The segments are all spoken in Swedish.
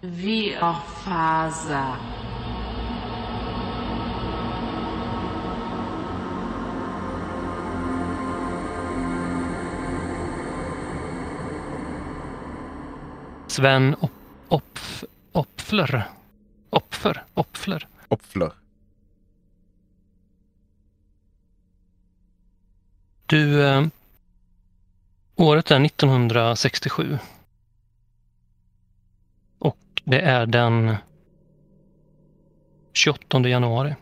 Viofaza. Sven Op Opf Opfler. Opfer? Opfler? Opfler. Du, eh, året är 1967. Det är den 28 januari.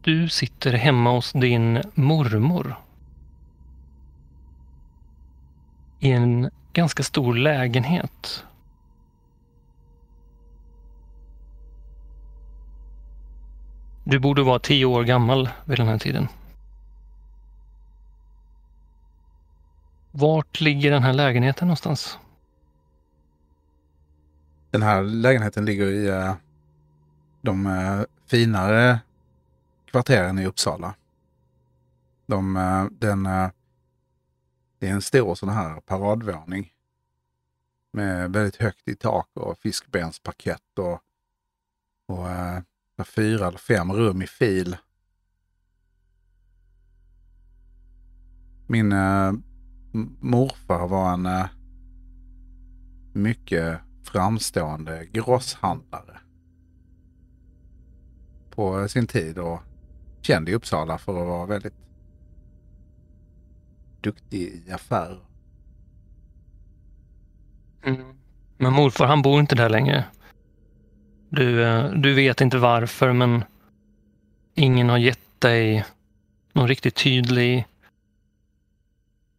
Du sitter hemma hos din mormor. I en ganska stor lägenhet. Du borde vara tio år gammal vid den här tiden. Vart ligger den här lägenheten någonstans? Den här lägenheten ligger i eh, de eh, finare kvarteren i Uppsala. De, eh, den, det är en stor sån här paradvåning. Med väldigt högt i tak och fiskbensparkett och, och eh, fyra eller fem rum i fil. Min morfar var en eh, mycket framstående grosshandlare på eh, sin tid och känd i Uppsala för att vara väldigt duktig i affärer. Mm. Men morfar han bor inte där längre. Du, eh, du vet inte varför men ingen har gett dig någon riktigt tydlig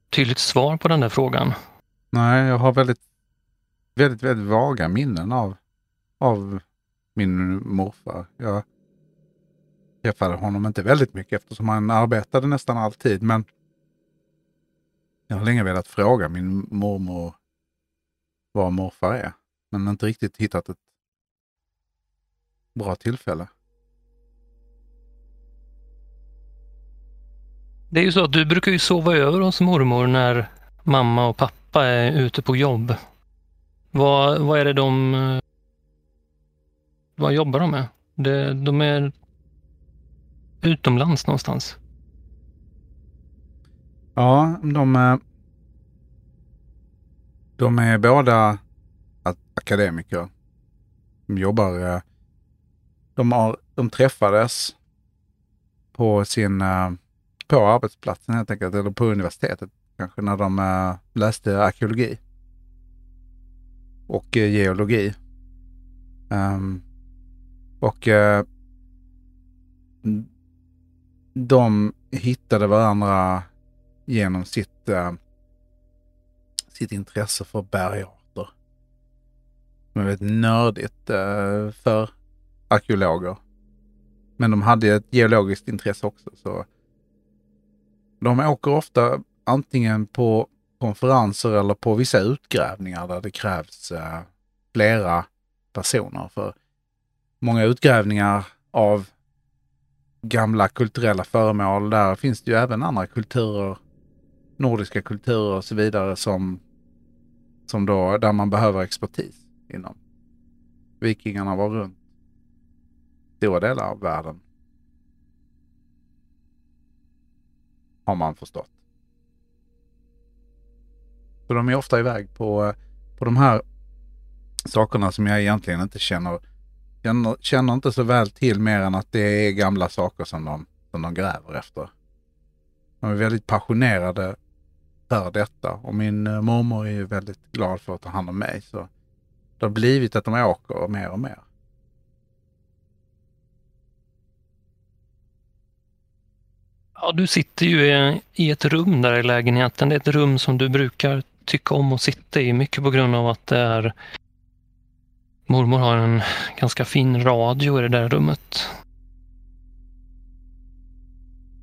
tydligt svar på den där frågan. Nej, jag har väldigt, väldigt, väldigt vaga minnen av, av min morfar. Jag träffade honom inte väldigt mycket eftersom han arbetade nästan alltid, men jag har länge velat fråga min mormor vad morfar är, men inte riktigt hittat ett bra tillfälle. Det är ju så att du brukar ju sova över hos mormor när mamma och pappa är ute på jobb. Vad, vad är det de... Eh, vad jobbar de med? Det, de är utomlands någonstans. Ja, de, är- de är båda akademiker. De jobbar... Eh, de, har, de träffades på sin... Eh, på arbetsplatsen helt enkelt, eller på universitetet kanske, när de eh, läste arkeologi. Och eh, geologi. Um, och eh, de hittade varandra genom sitt, eh, sitt intresse för bergarter. Det är väldigt nördigt för arkeologer. Men de hade ett geologiskt intresse också. Så de åker ofta antingen på konferenser eller på vissa utgrävningar där det krävs eh, flera personer. För många utgrävningar av gamla kulturella föremål, där finns det ju även andra kulturer nordiska kulturer och så vidare som, som då, där man behöver expertis inom. Vikingarna var runt stora delar av världen. Har man förstått. Så de är ofta iväg på, på de här sakerna som jag egentligen inte känner, känner, känner inte så väl till mer än att det är gamla saker som de, som de gräver efter. De är väldigt passionerade för detta och min eh, mormor är ju väldigt glad för att ta hand om mig. Så det har blivit att de åker mer och mer. Ja, du sitter ju i- ett rum där i lägenheten. Det är ett rum som du brukar tycka om att sitta i, mycket på grund av att det är Mormor har en ganska fin radio i det där rummet.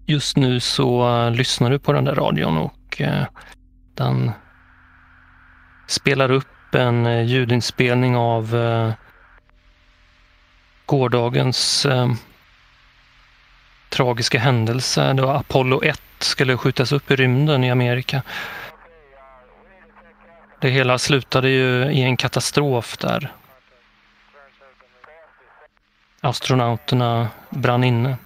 Just nu så eh, lyssnar du på den där radion och eh, den spelar upp en eh, ljudinspelning av gårdagens eh, tragiska händelse. då Apollo 1 skulle skjutas upp i rymden i Amerika. Det hela slutade ju i en katastrof där astronauterna brann inne.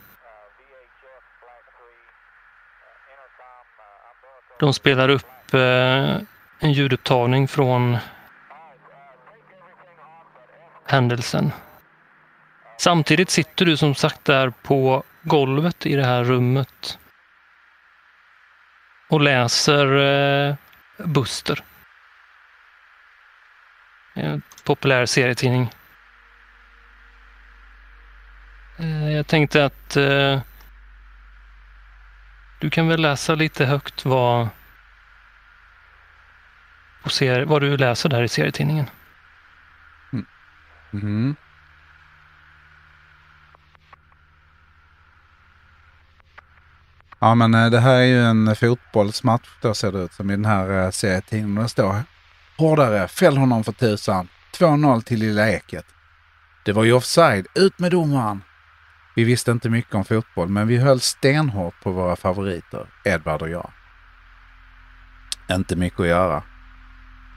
De spelar upp eh, en ljudupptagning från händelsen. Samtidigt sitter du som sagt där på golvet i det här rummet och läser eh, Buster. En populär serietidning. Eh, jag tänkte att eh, du kan väl läsa lite högt vad, vad du läser där i serietidningen. Mm. Mm. Ja men eh, det här är ju en fotbollsmatch då ser det ut som i den här eh, serietidningen. Det står hårdare, fäll honom för tusan. 2-0 till Lilla Eket. Det var ju offside, ut med domaren. Vi visste inte mycket om fotboll, men vi höll stenhårt på våra favoriter, Edvard och jag. Inte mycket att göra.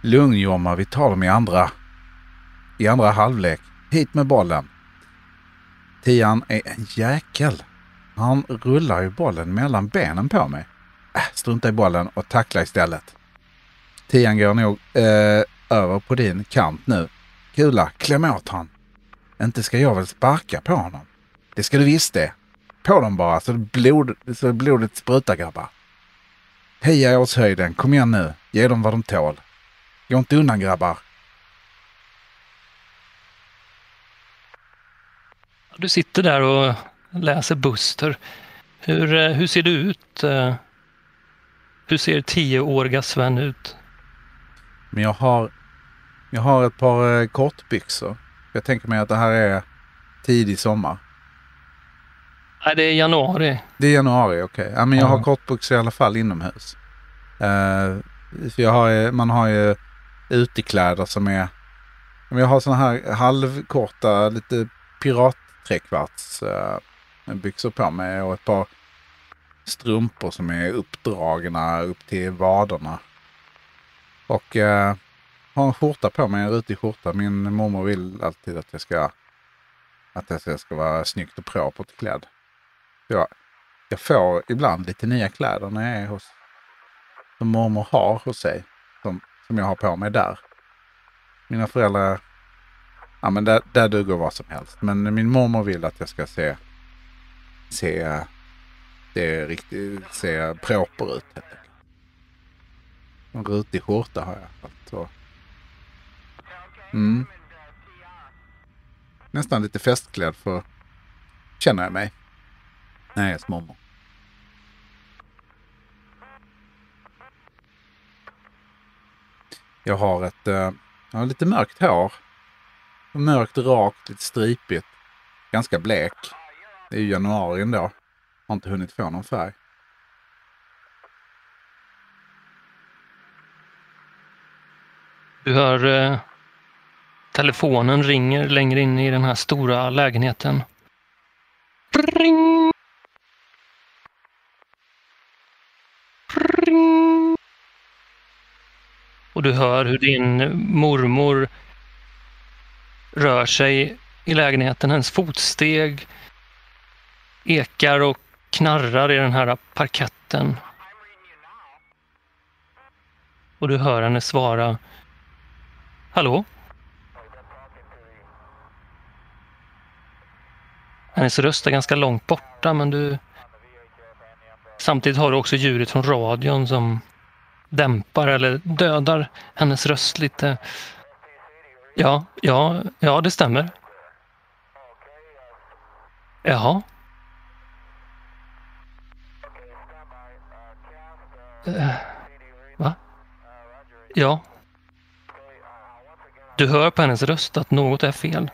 Lugn Jomma, vi tar dem i andra. I andra halvlek. Hit med bollen. Tian är en jäkel. Han rullar ju bollen mellan benen på mig. Äh, strunta i bollen och tackla istället. Tian går nog eh, över på din kant nu. Kula, kläm åt han. Inte ska jag väl sparka på honom? Det ska du visst det. På dem bara så, blod, så blodet sprutar grabbar. Heja årshöjden, kom igen nu. Ge dem vad de tål. Gå inte undan grabbar. Du sitter där och läser Buster. Hur, eh, hur ser du ut? Eh, hur ser tioåriga Sven ut? Men jag har, jag har ett par eh, kortbyxor. Jag tänker mig att det här är tidig sommar. Nej, det är januari. Det är januari, okej. Okay. Ja, men jag har kortbyxor i alla fall inomhus. Uh, för jag har, man har ju utekläder som är... Jag har sådana här halvkorta, lite pirattrekvarts uh, byxor på mig och ett par strumpor som är uppdragna upp till vaderna. Och eh, har en skjorta på mig, en rutig skjorta. Min mormor vill alltid att jag ska, att jag ska vara snyggt och propert klädd. Jag, jag får ibland lite nya kläder när jag är hos, som mormor har hos sig. Som, som jag har på mig där. Mina föräldrar, ja men där, där duger vad som helst. Men min mormor vill att jag ska se, se, se riktigt, se proper ut. En rutig skjorta har jag. Så. Mm. Nästan lite festklädd för känner jag mig. Nej, mormor. Jag har ett eh, jag har lite mörkt hår. Mörkt, rakt, lite stripigt. Ganska blek. Det är ju januari ändå. Har inte hunnit få någon färg. Du hör eh, telefonen ringer längre in i den här stora lägenheten. Ring! Och du hör hur din mormor rör sig i lägenheten. Hennes fotsteg ekar och knarrar i den här parketten. Och du hör henne svara Hallå? Hennes röst är ganska långt borta men du Samtidigt har du också ljudet från radion som dämpar eller dödar hennes röst lite. Ja, ja, ja, det stämmer. Jaha. Uh, va? Ja. Du hör på hennes röst att något är fel.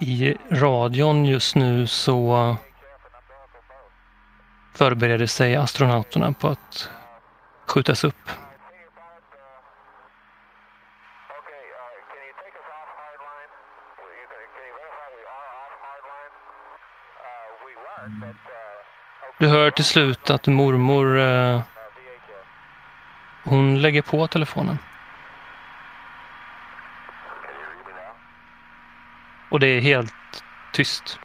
I radion just nu så förbereder sig astronauterna på att skjutas upp. Du hör till slut att mormor eh, hon lägger på telefonen. Och det är helt tyst.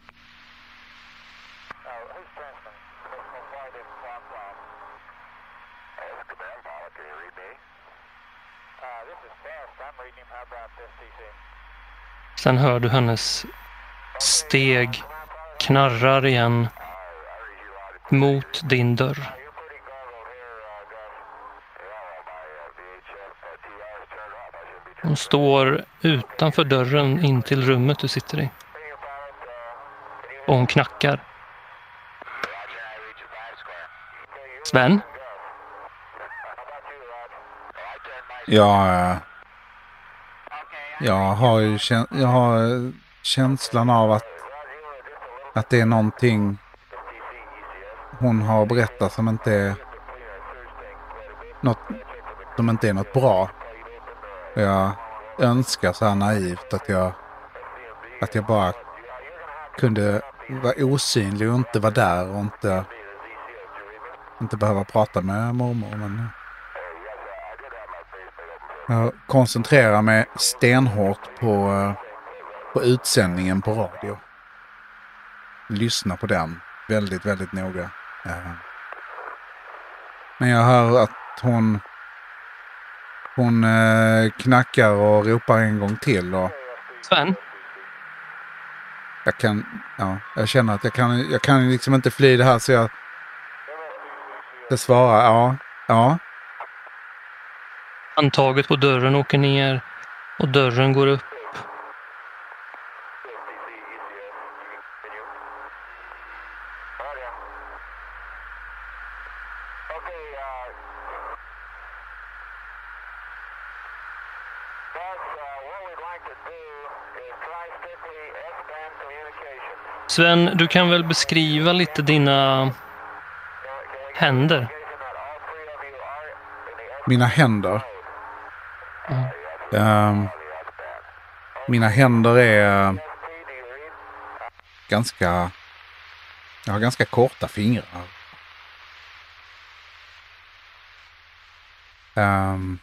Sen hör du hennes steg knarrar igen mot din dörr. Hon står utanför dörren in till rummet du sitter i. Och hon knackar. Sven? Ja, eh, jag har ju jag har eh, känslan av att, att det är någonting hon har berättat som inte är något, som inte är något bra. Jag önskar så här naivt att jag, att jag bara kunde vara osynlig och inte vara där och inte, inte behöva prata med mormor. Men jag koncentrerar mig stenhårt på, på utsändningen på radio. Lyssna på den väldigt, väldigt noga. Eh, Men jag hör att hon hon eh, knackar och ropar en gång till. Och Sven? jag kan, ja, jag känner att jag kan, jag kan liksom inte fly det här så jag, jag svarar ja, ja. Handtaget på dörren åker ner och dörren går upp. Sven, du kan väl beskriva lite dina händer? Mina händer. Mm. Ehm, mina händer är ganska, jag har ganska korta fingrar. Um,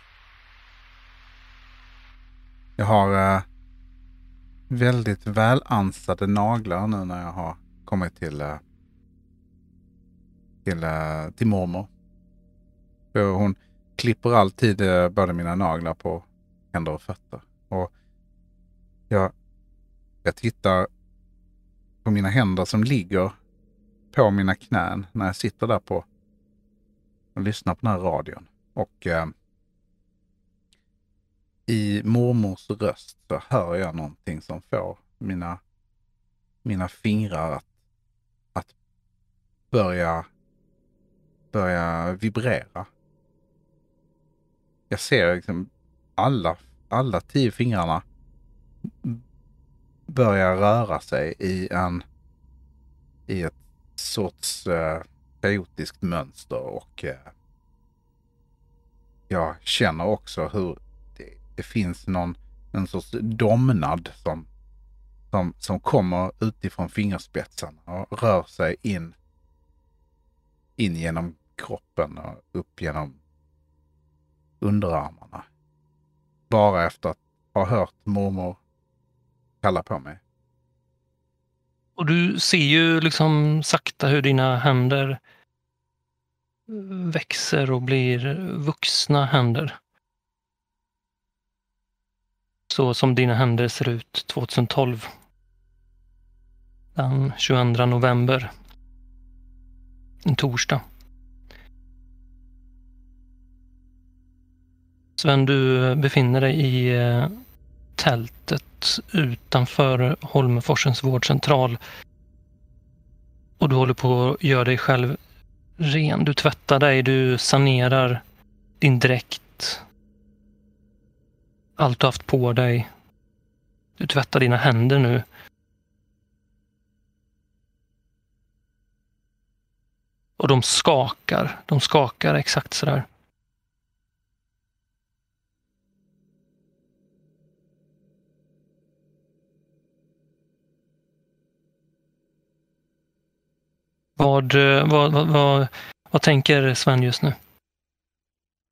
jag har Uh, väldigt välansade naglar nu när jag har kommit till, eh, till, eh, till mormor. För hon klipper alltid eh, både mina naglar på händer och fötter. Och jag, jag tittar på mina händer som ligger på mina knän när jag sitter där på och lyssnar på den här radion. Och eh, i mormors röst så hör jag någonting som får mina, mina fingrar att, att börja, börja vibrera. Jag ser liksom alla, alla tio fingrarna börja röra sig i en i ett sorts eh, kaotiskt mönster och eh, jag känner också hur det, finns någon någon sorts domnad som, som, som kommer utifrån fingerspetsarna och rör sig in, in genom kroppen och upp genom underarmarna. Bara efter att ha hört mormor kalla på mig. Och du ser ju liksom sakta hur dina händer växer och blir vuxna händer. Så som dina händer ser ut 2012. Den 22 november. En torsdag. Sven, du befinner dig i eh, tältet utanför Holmeforsens vårdcentral. Och du håller på att göra dig själv ren. Du tvättar dig, du sanerar din dräkt. Allt du haft på dig. Du tvättar dina händer nu. Och de skakar. De skakar exakt sådär. Vad, eh, vad, vad, vad, vad tänker Sven just nu?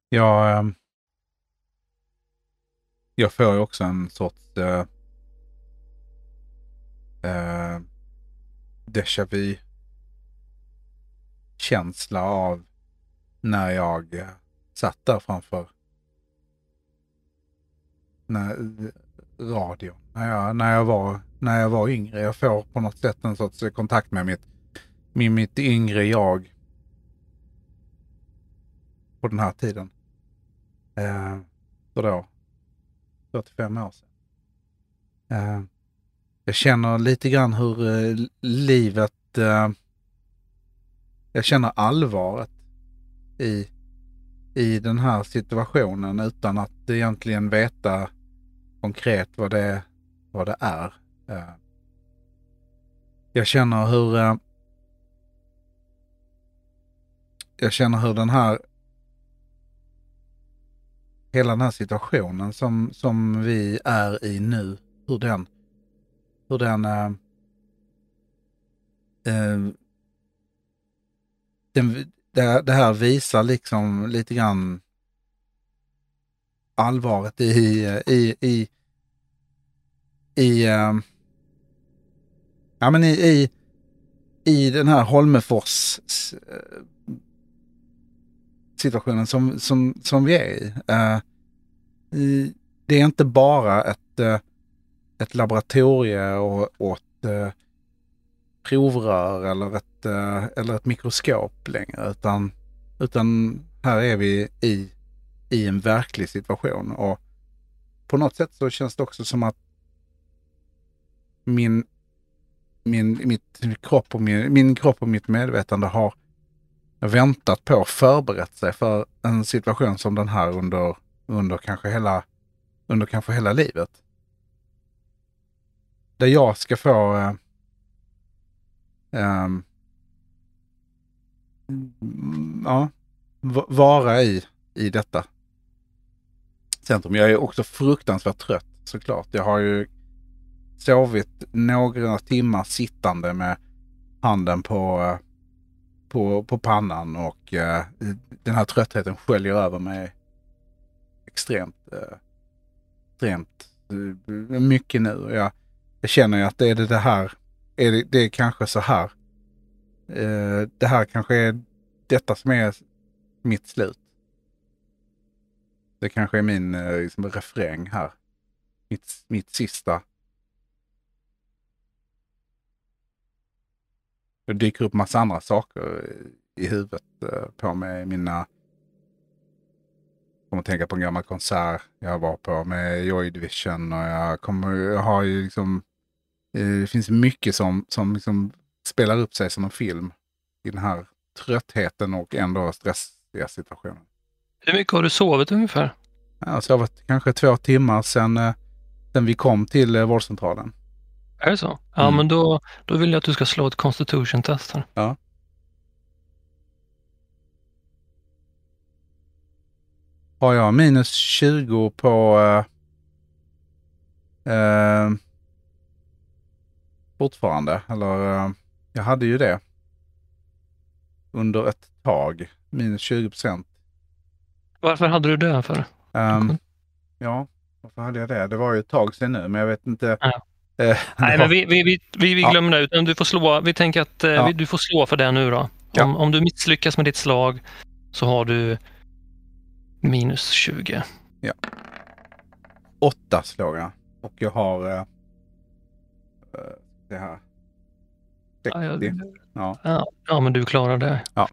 Jag, ehm, jag får ju också en sorts uh, uh, déjà vu känsla av när jag eh, satt där framför när, radion. När jag, när, jag var, när jag var yngre. Jag får på något sätt en sorts kontakt med mitt, med mitt yngre jag. På den här tiden. Eh, så då 45 år sedan. Eh, jag känner lite grann hur eh, livet... Eh, jag känner allvaret i, i den här situationen utan att egentligen veta konkret vad det, vad det är. Jag känner hur... Jag känner hur den här hela den här situationen som, som vi är i nu, hur den, hur den, äh, äh, den det, det, här visar liksom lite grann allvaret i, i, i, i, äh, ja men i, i, i den här Holmefors situationen som, som, som vi är i. Uh, det är inte bara ett, uh, ett laboratorie och, ett uh, provrör eller ett, eller ett mikroskop längre, utan, utan här är vi i, i en verklig situation. Och på något sätt så känns det också som att min, min, mitt kropp och min, min kropp och mitt medvetande har väntat på förberett sig för en situation som den här under, under, kanske, hela, under kanske hela livet. Där jag ska få eh, eh, ja, vara i, i detta centrum. Jag är också fruktansvärt trött såklart. Jag har ju sovit några timmar sittande med handen på eh, på, på pannan och eh, den här tröttheten sköljer över mig extremt, eh, extremt eh, mycket nu. Jag, jag känner ju att det är det, här, är det, det är kanske så här. Eh, det här kanske är detta som är mitt slut. Det kanske är min eh, liksom, refräng här. Mitt, mitt sista Det dyker upp massa andra saker i huvudet eh, på mig. Mina... Jag kommer att tänka på en gammal konsert jag var på med Joy Division och jag kommer, jag har ju liksom, eh, det finns mycket som, som liksom spelar upp sig som en film i den här tröttheten och ändå stressiga situationen. Hur mycket har du sovit ungefär? Jag har sovit kanske två timmar sedan, eh, sedan vi kom till vårdcentralen. Är det så? Ja, mm. men då, då vill jag att du ska slå ett constitution-test här. Ja. Har jag minus 20 på... Uh, uh, fortfarande, eller uh, jag hade ju det under ett tag. Minus 20 procent. Varför hade du det för? Um, ja, varför hade jag det? Det var ju ett tag sedan nu, men jag vet inte. Ja. Eh, Nej, men vi, vi, vi, vi glömmer det. Du får slå, vi tänker att eh, ja. du får slå för det nu då. Om, ja. om du misslyckas med ditt slag så har du minus 20. Ja. Åtta slår jag. Och jag har eh, eh det här. 60. Ja, ja. ja, men du klarar det. Ja.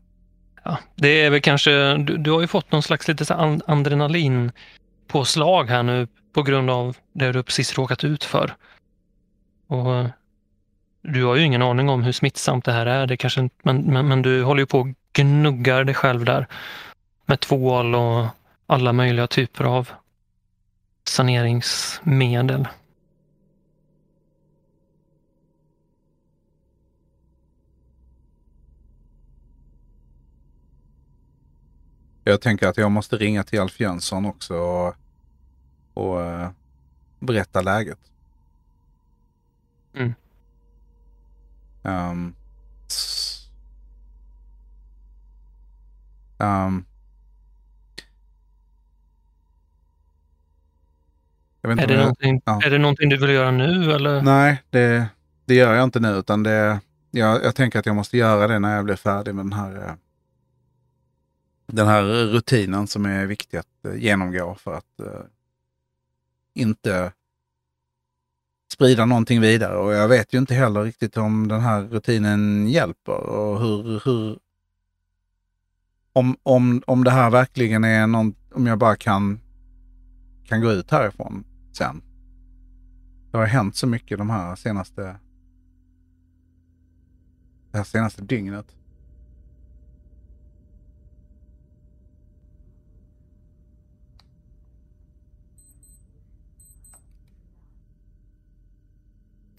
ja. Det är väl kanske, du, du har ju fått någon slags lite så adrenalin påslag här nu på grund av det du precis råkat ut för. Och eh, du har ju ingen aning om hur smittsamt det här är, det kanske, men, men, men du håller ju på och gnuggar dig själv där med tvål och alla möjliga typer av saneringsmedel. Jag tänker att jag måste ringa till Alf Jönsson också och, och eh, berätta läget. Mm. Um, Um, Är det, jag- någonting, ja. är det någonting du vill göra nu eller? Nej, det, det gör jag inte nu. Utan det, jag, jag tänker att jag måste göra det när jag blir färdig med den här, eh, den här rutinen som är viktig att eh, genomgå för att eh, inte sprida någonting vidare. Och jag vet ju inte heller riktigt om den här rutinen hjälper och hur, hur om, om, om det här verkligen är någon, om jag bara kan, kan gå ut härifrån sen. Det har hänt så mycket de här senaste det här senaste dygnet.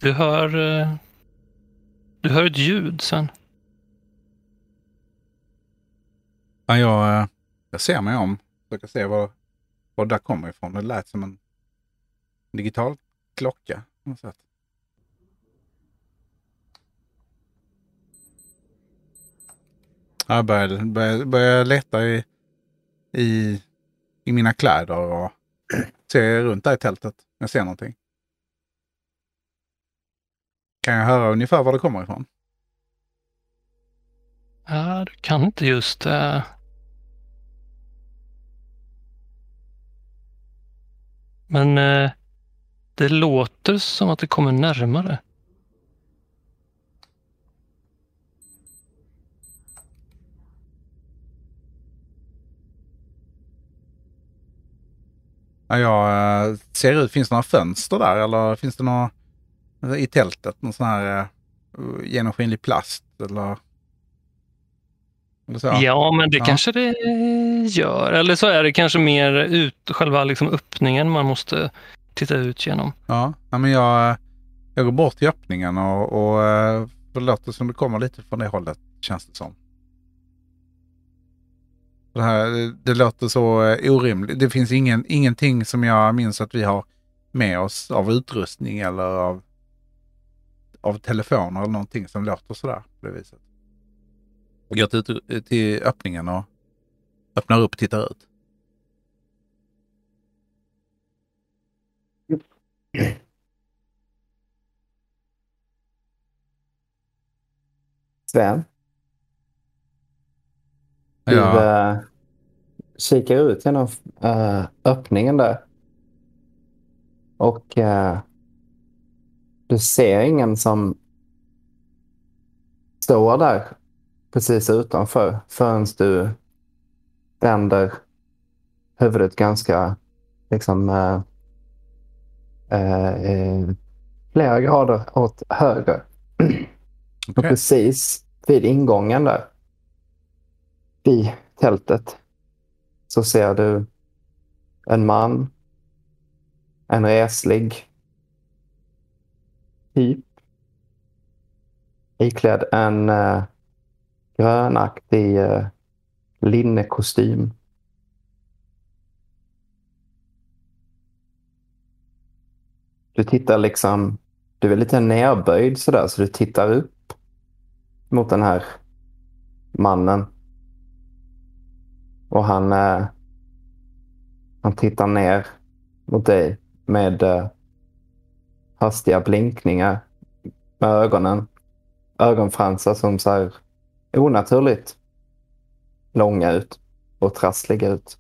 Du hör, eh, du hör ett ljud sen. Ja, jag, eh, jag ser mig om. Försöker se var, var det där kommer ifrån. Det lät som en digital klocka. på något sätt. Jag började, började, började leta i, i, i mina kläder och ser runt där i tältet. Jag ser någonting. Kan jag höra ungefär var det kommer ifrån? Ja, du kan inte just... eh, Men eh, det låter som att det kommer närmare. Ja, jag eh, ser ut, finns det några fönster där eller finns det några i tältet? Någon sån här uh, genomskinlig plast eller? eller så? Ja, men det Ja. kanske det gör. Eller så är det kanske mer ut, själva liksom öppningen man måste titta ut genom. Ja, ja men jag, jag går bort till öppningen och, och eh, det låter som det kommer lite från det hållet känns det som. Det, här, det, det låter så eh, orimligt. Det finns ingen, ingenting som jag minns att vi har med oss av utrustning eller av, av telefoner eller någonting som låter sådär på det viset. Jag går till, till öppningen och öppnar upp och tittar ut. Sven, du Ja, eh, kikar ut genom eh, öppningen där. Och eh, du ser ingen som står där precis utanför förrän du vänder huvudet ganska liksom eh, eh, eh, flera grader åt höger. Och okej. precis vid ingången där, vid tältet, så ser du en man, en reslig typ, iklädd en eh, grönaktig eh, linnekostym. Du tittar liksom, du är lite nerböjd sådär, så du tittar upp mot den här mannen. Och han, eh, han tittar ner mot dig med eh, hastiga blinkningar med ögonen. Ögonfransar som ser onaturligt långa ut och trassliga ut.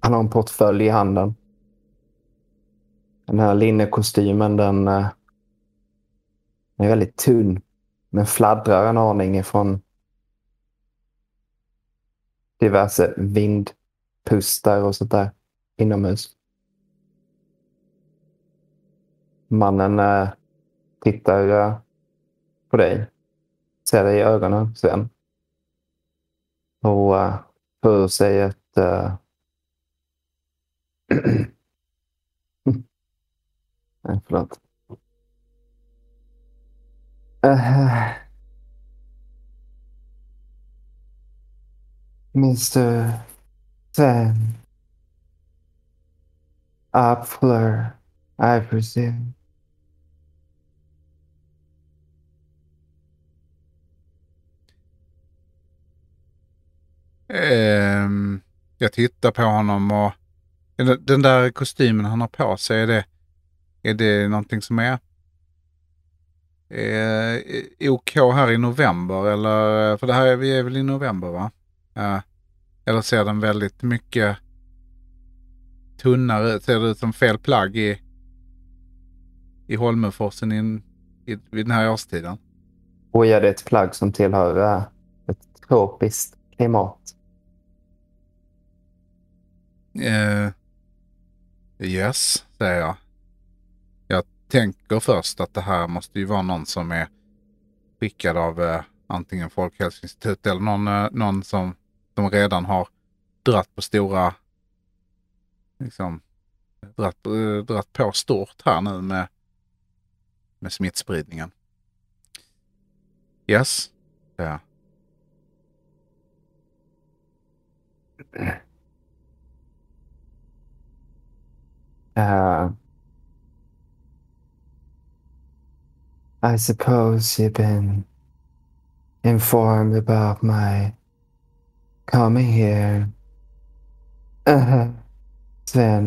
Han har en portfölj i handen. Den här linnekostymen den den är väldigt tunn men fladdrar en aning ifrån diverse vindpustar och sånt där inomhus. Mannen eh, tittar eh, på dig, ser dig i ögonen Sven. Och eh, får sig ett... Nej, förlåt. Uh, Mr. Sven. Apfler, I presume. Eh, jag tittar på honom och den- där kostymen han har på sig, är det, är det någonting som är eh, OK här i november? Eller, för det här är, vi är väl i november va? Eh, eller ser den väldigt mycket tunnare ut? Ser det ut som fel plagg i, i Holmenforsen i, i, vid den här årstiden? Och är det ett plagg som tillhör eh, ett tropiskt klimat? Eh, yes, säger jag. Jag tänker först att det här måste ju vara någon som är skickad av eh, antingen Folkhälsoinstitutet eller någon, eh, någon som, som redan har dratt på stora, liksom, dratt, eh, dratt på stort här nu med, med smittspridningen. Yes, säger jag. Uh, I suppose you've been informed about my coming here. Uh, Sven.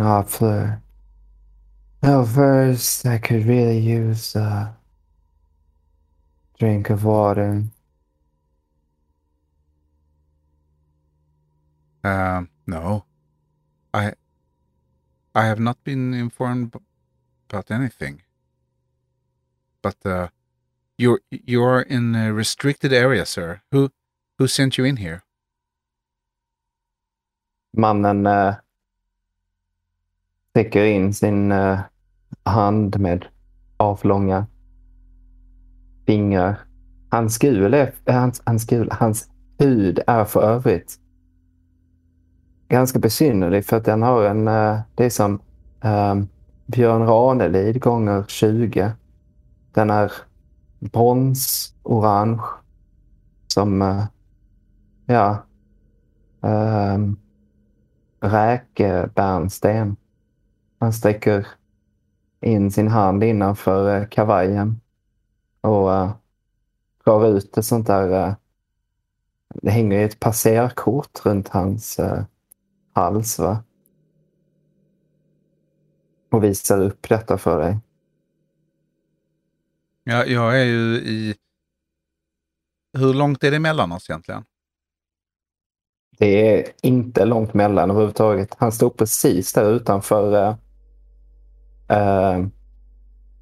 No, first I could really use a drink of water. Uh, no, I I have not been informed about anything. But uh, you're you're in a restricted area, sir. Who who sent you in here? Mannen uh, sticker in sin eh, hand med avlånga fingrar. Hans gul är, eh, hans, hans, gul, hans hud är för övrigt ganska besynnerlig för att den har en, eh, det är som um, Björn Ranelid gånger 20. Den är bronsorange som, Uh, ja, ehm, um, räkbärnsten. Han sträcker in sin hand innanför eh, kavajen och uh, drar ut ett sånt där... Uh, det hänger ju ett passerkort runt hans uh, hals. Va? Och visar upp detta för dig. Ja, jag är ju i... Hur långt är det mellan oss egentligen? Det är inte långt mellan överhuvudtaget. Han står precis där utanför uh, uh,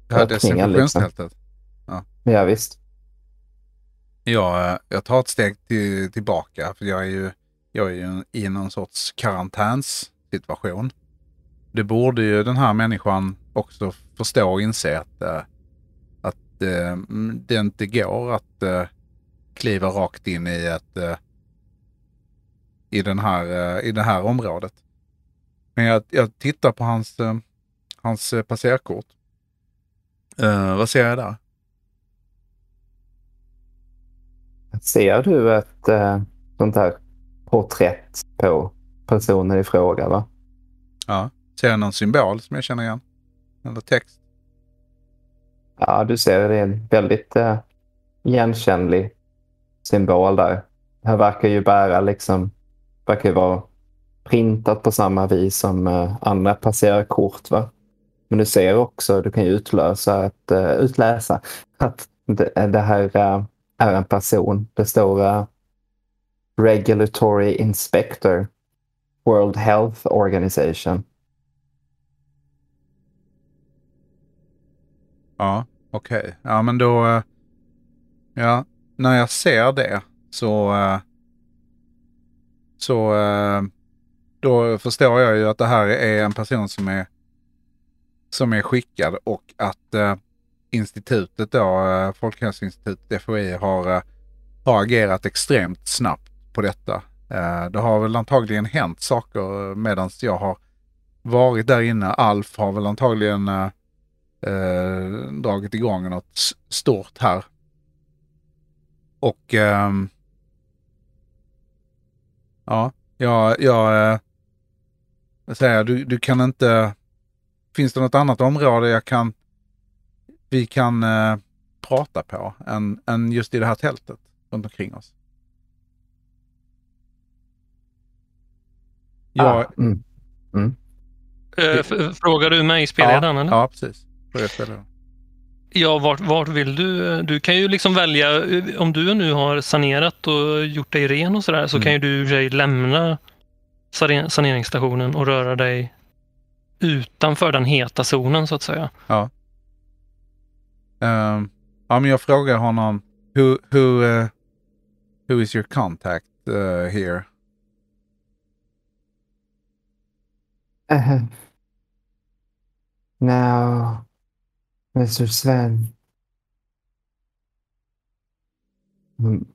Det här Öppningen, liksom. desinfektionstältet. ja, visst. Jag, eh, jag tar ett steg till, tillbaka för jag är ju, jag är ju i någon sorts karantänssituation. Det borde ju den här människan också förstå och inse att, äh, att äh, det inte går att äh, kliva rakt in i ett i, den här, i det här området. Men jag, jag tittar på hans, hans passerkort. Vad ser jag där? Ser du ett sånt här porträtt på personen i fråga? Va? Ja. Ser jag någon symbol som jag känner igen? Eller text? Ja, du ser det är en väldigt uh, igenkännlig symbol där. Det här verkar ju bära liksom, verkar ju vara printat på samma vis som uh, andra passerkort. Va? Men du ser också, du kan ju utlösa att, uh, utläsa att det, det här uh, är en person. Det står uh, Regulatory Inspector, World Health Organization. Ja, okej. Ja, men då... Eh, ja, när jag ser det så... Eh, så... Eh, då förstår jag ju att det här är en person som är som är skickad och att eh, institutet då, eh, Folkhälsoinstitutet, FHI, har, har agerat extremt snabbt på detta. Eh, det har väl antagligen hänt saker medan jag har varit där inne. Alf har väl antagligen eh, eh dragit igång något stort här. Och ehm, eh, ja, jag, jag eh, säger du, du kan inte, finns det något annat område jag kan, vi kan eh, prata på än, än just i det här tältet runt omkring oss? Jag, Ah, mm. Eh, f- Frågar du mig, jag den eller? ja, precis. Ja, vart, vart vill du? Du kan ju liksom välja, eh, om du nu har sanerat och gjort dig ren och sådär, så Mm. kan ju du sig lämna sane- saneringsstationen och röra dig utanför den heta zonen så att säga. Ehm, ja, men jag frågar honom, who, who, uh, who is your contact uh, here? Uh, now, Mr. Sven.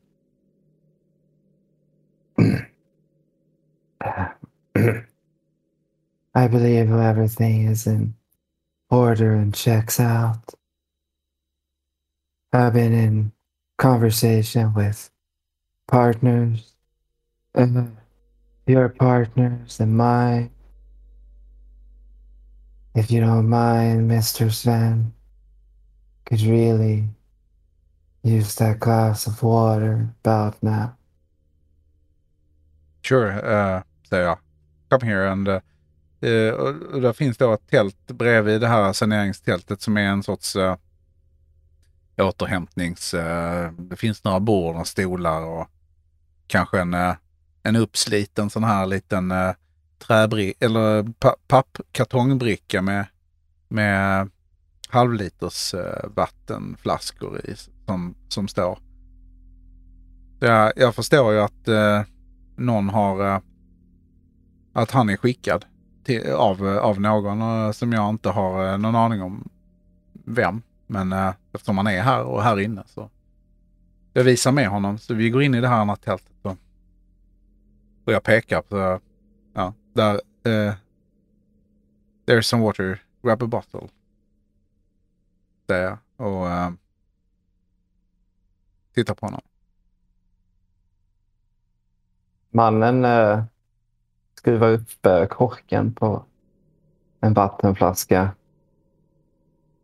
I believe everything is in order and checks out. I've been in conversation with partners, uh, your partners and mine. If you don't mind, Mr. Sven, could really use that glass of water about now. Sure, uh, säger jag. Come here and... Uh, uh, och och där finns då ett tält bredvid det här saneringstältet som är en sorts uh, återhämtnings... Uh, det finns några bord och stolar och kanske en, uh, en uppsliten sån här liten uh, träbri eller pappkartongbricka med, med halvliters eh, vattenflaskor i som, som står. Jag, jag förstår ju att eh, någon har... Eh, att han är skickad till, av, av någon eh, som jag inte har någon aning om vem. Men eh, eftersom han är här och här inne så jag visar med honom. Så vi går in i det här andra tältet. Och, och jag pekar på, där. Uh, there's some water, grab a bottle. Säger jag och eh, uh, tittar på honom. Mannen uh, skruvar upp uh, korken på en vattenflaska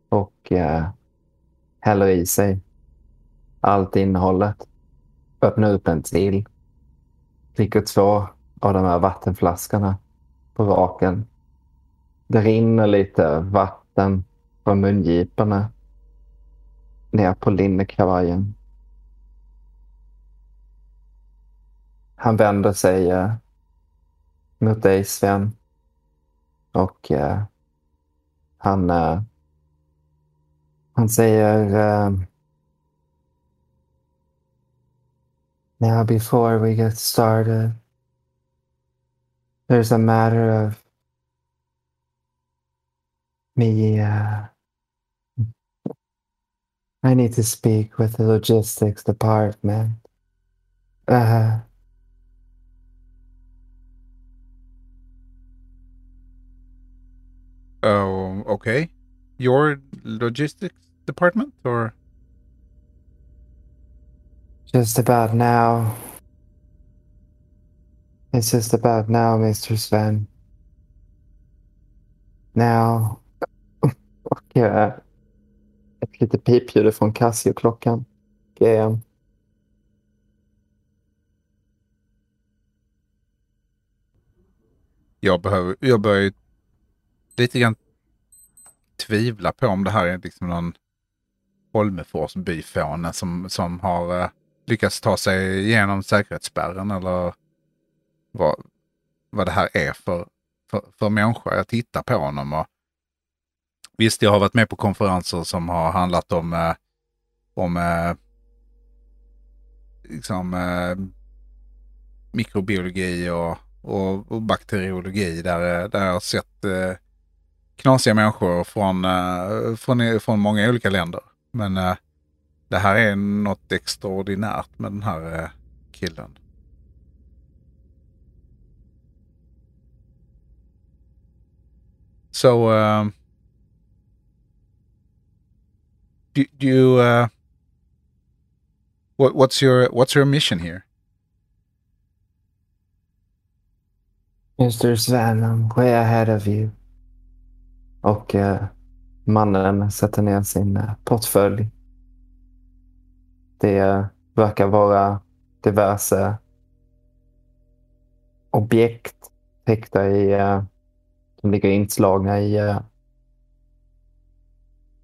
och uh, häller i sig allt innehållet. Öppnar upp en till. Dricker två av de här vattenflaskorna på raken. Det rinner lite vatten från mungiporna ner på linnekavajen. Han vänder sig eh, mot dig Sven. Och eh, han, eh, han säger eh, Now before we get started There's a matter of me uh, I need to speak with the logistics department. Uh, Oh, okay. Your logistics department or? Just about now. It's just about now, Mr. Sven. Now. Och eh, ett litet pipljud från Casio-klockan. GM. Jag, behöver, jag börjar ju lite grann tvivla på om det här är liksom någon Holmefors byfåne som, som har eh, lyckats ta sig igenom säkerhetsspärren eller vad, vad det här är för, för, för människa. Jag tittar på honom och visst, jag har varit med på konferenser som har handlat om, eh, om eh, liksom, eh, mikrobiologi och, och, och bakteriologi där, eh, där jag har sett eh, knasiga människor från, eh, från, från många olika länder. Men eh, det här är något extraordinärt med den här eh, killen. So, um, do, do you, uh, what, what's your, what's your mission here? Mr. Sven, I'm way ahead of you. Och eh, mannen sätter ner sin eh, portfölj. Det eh, verkar vara diverse objekt, täckta i... De ligger inslagna i eh,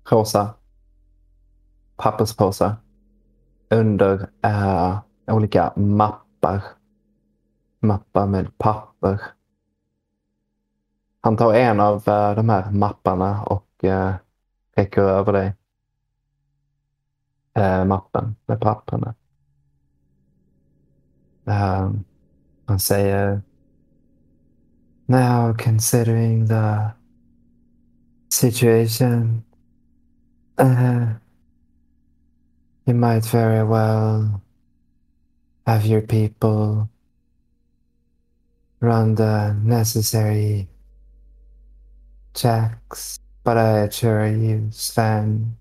rosa papperspåsar. Under eh, olika mappar. Mappar med papper. Han tar en av eh, de här mapparna och eh, räcker över dig. Eh, mappen med papperna. Eh, han säger Now considering the situation uh, you might very well have your people run the necessary checks, but I assure you, Sven,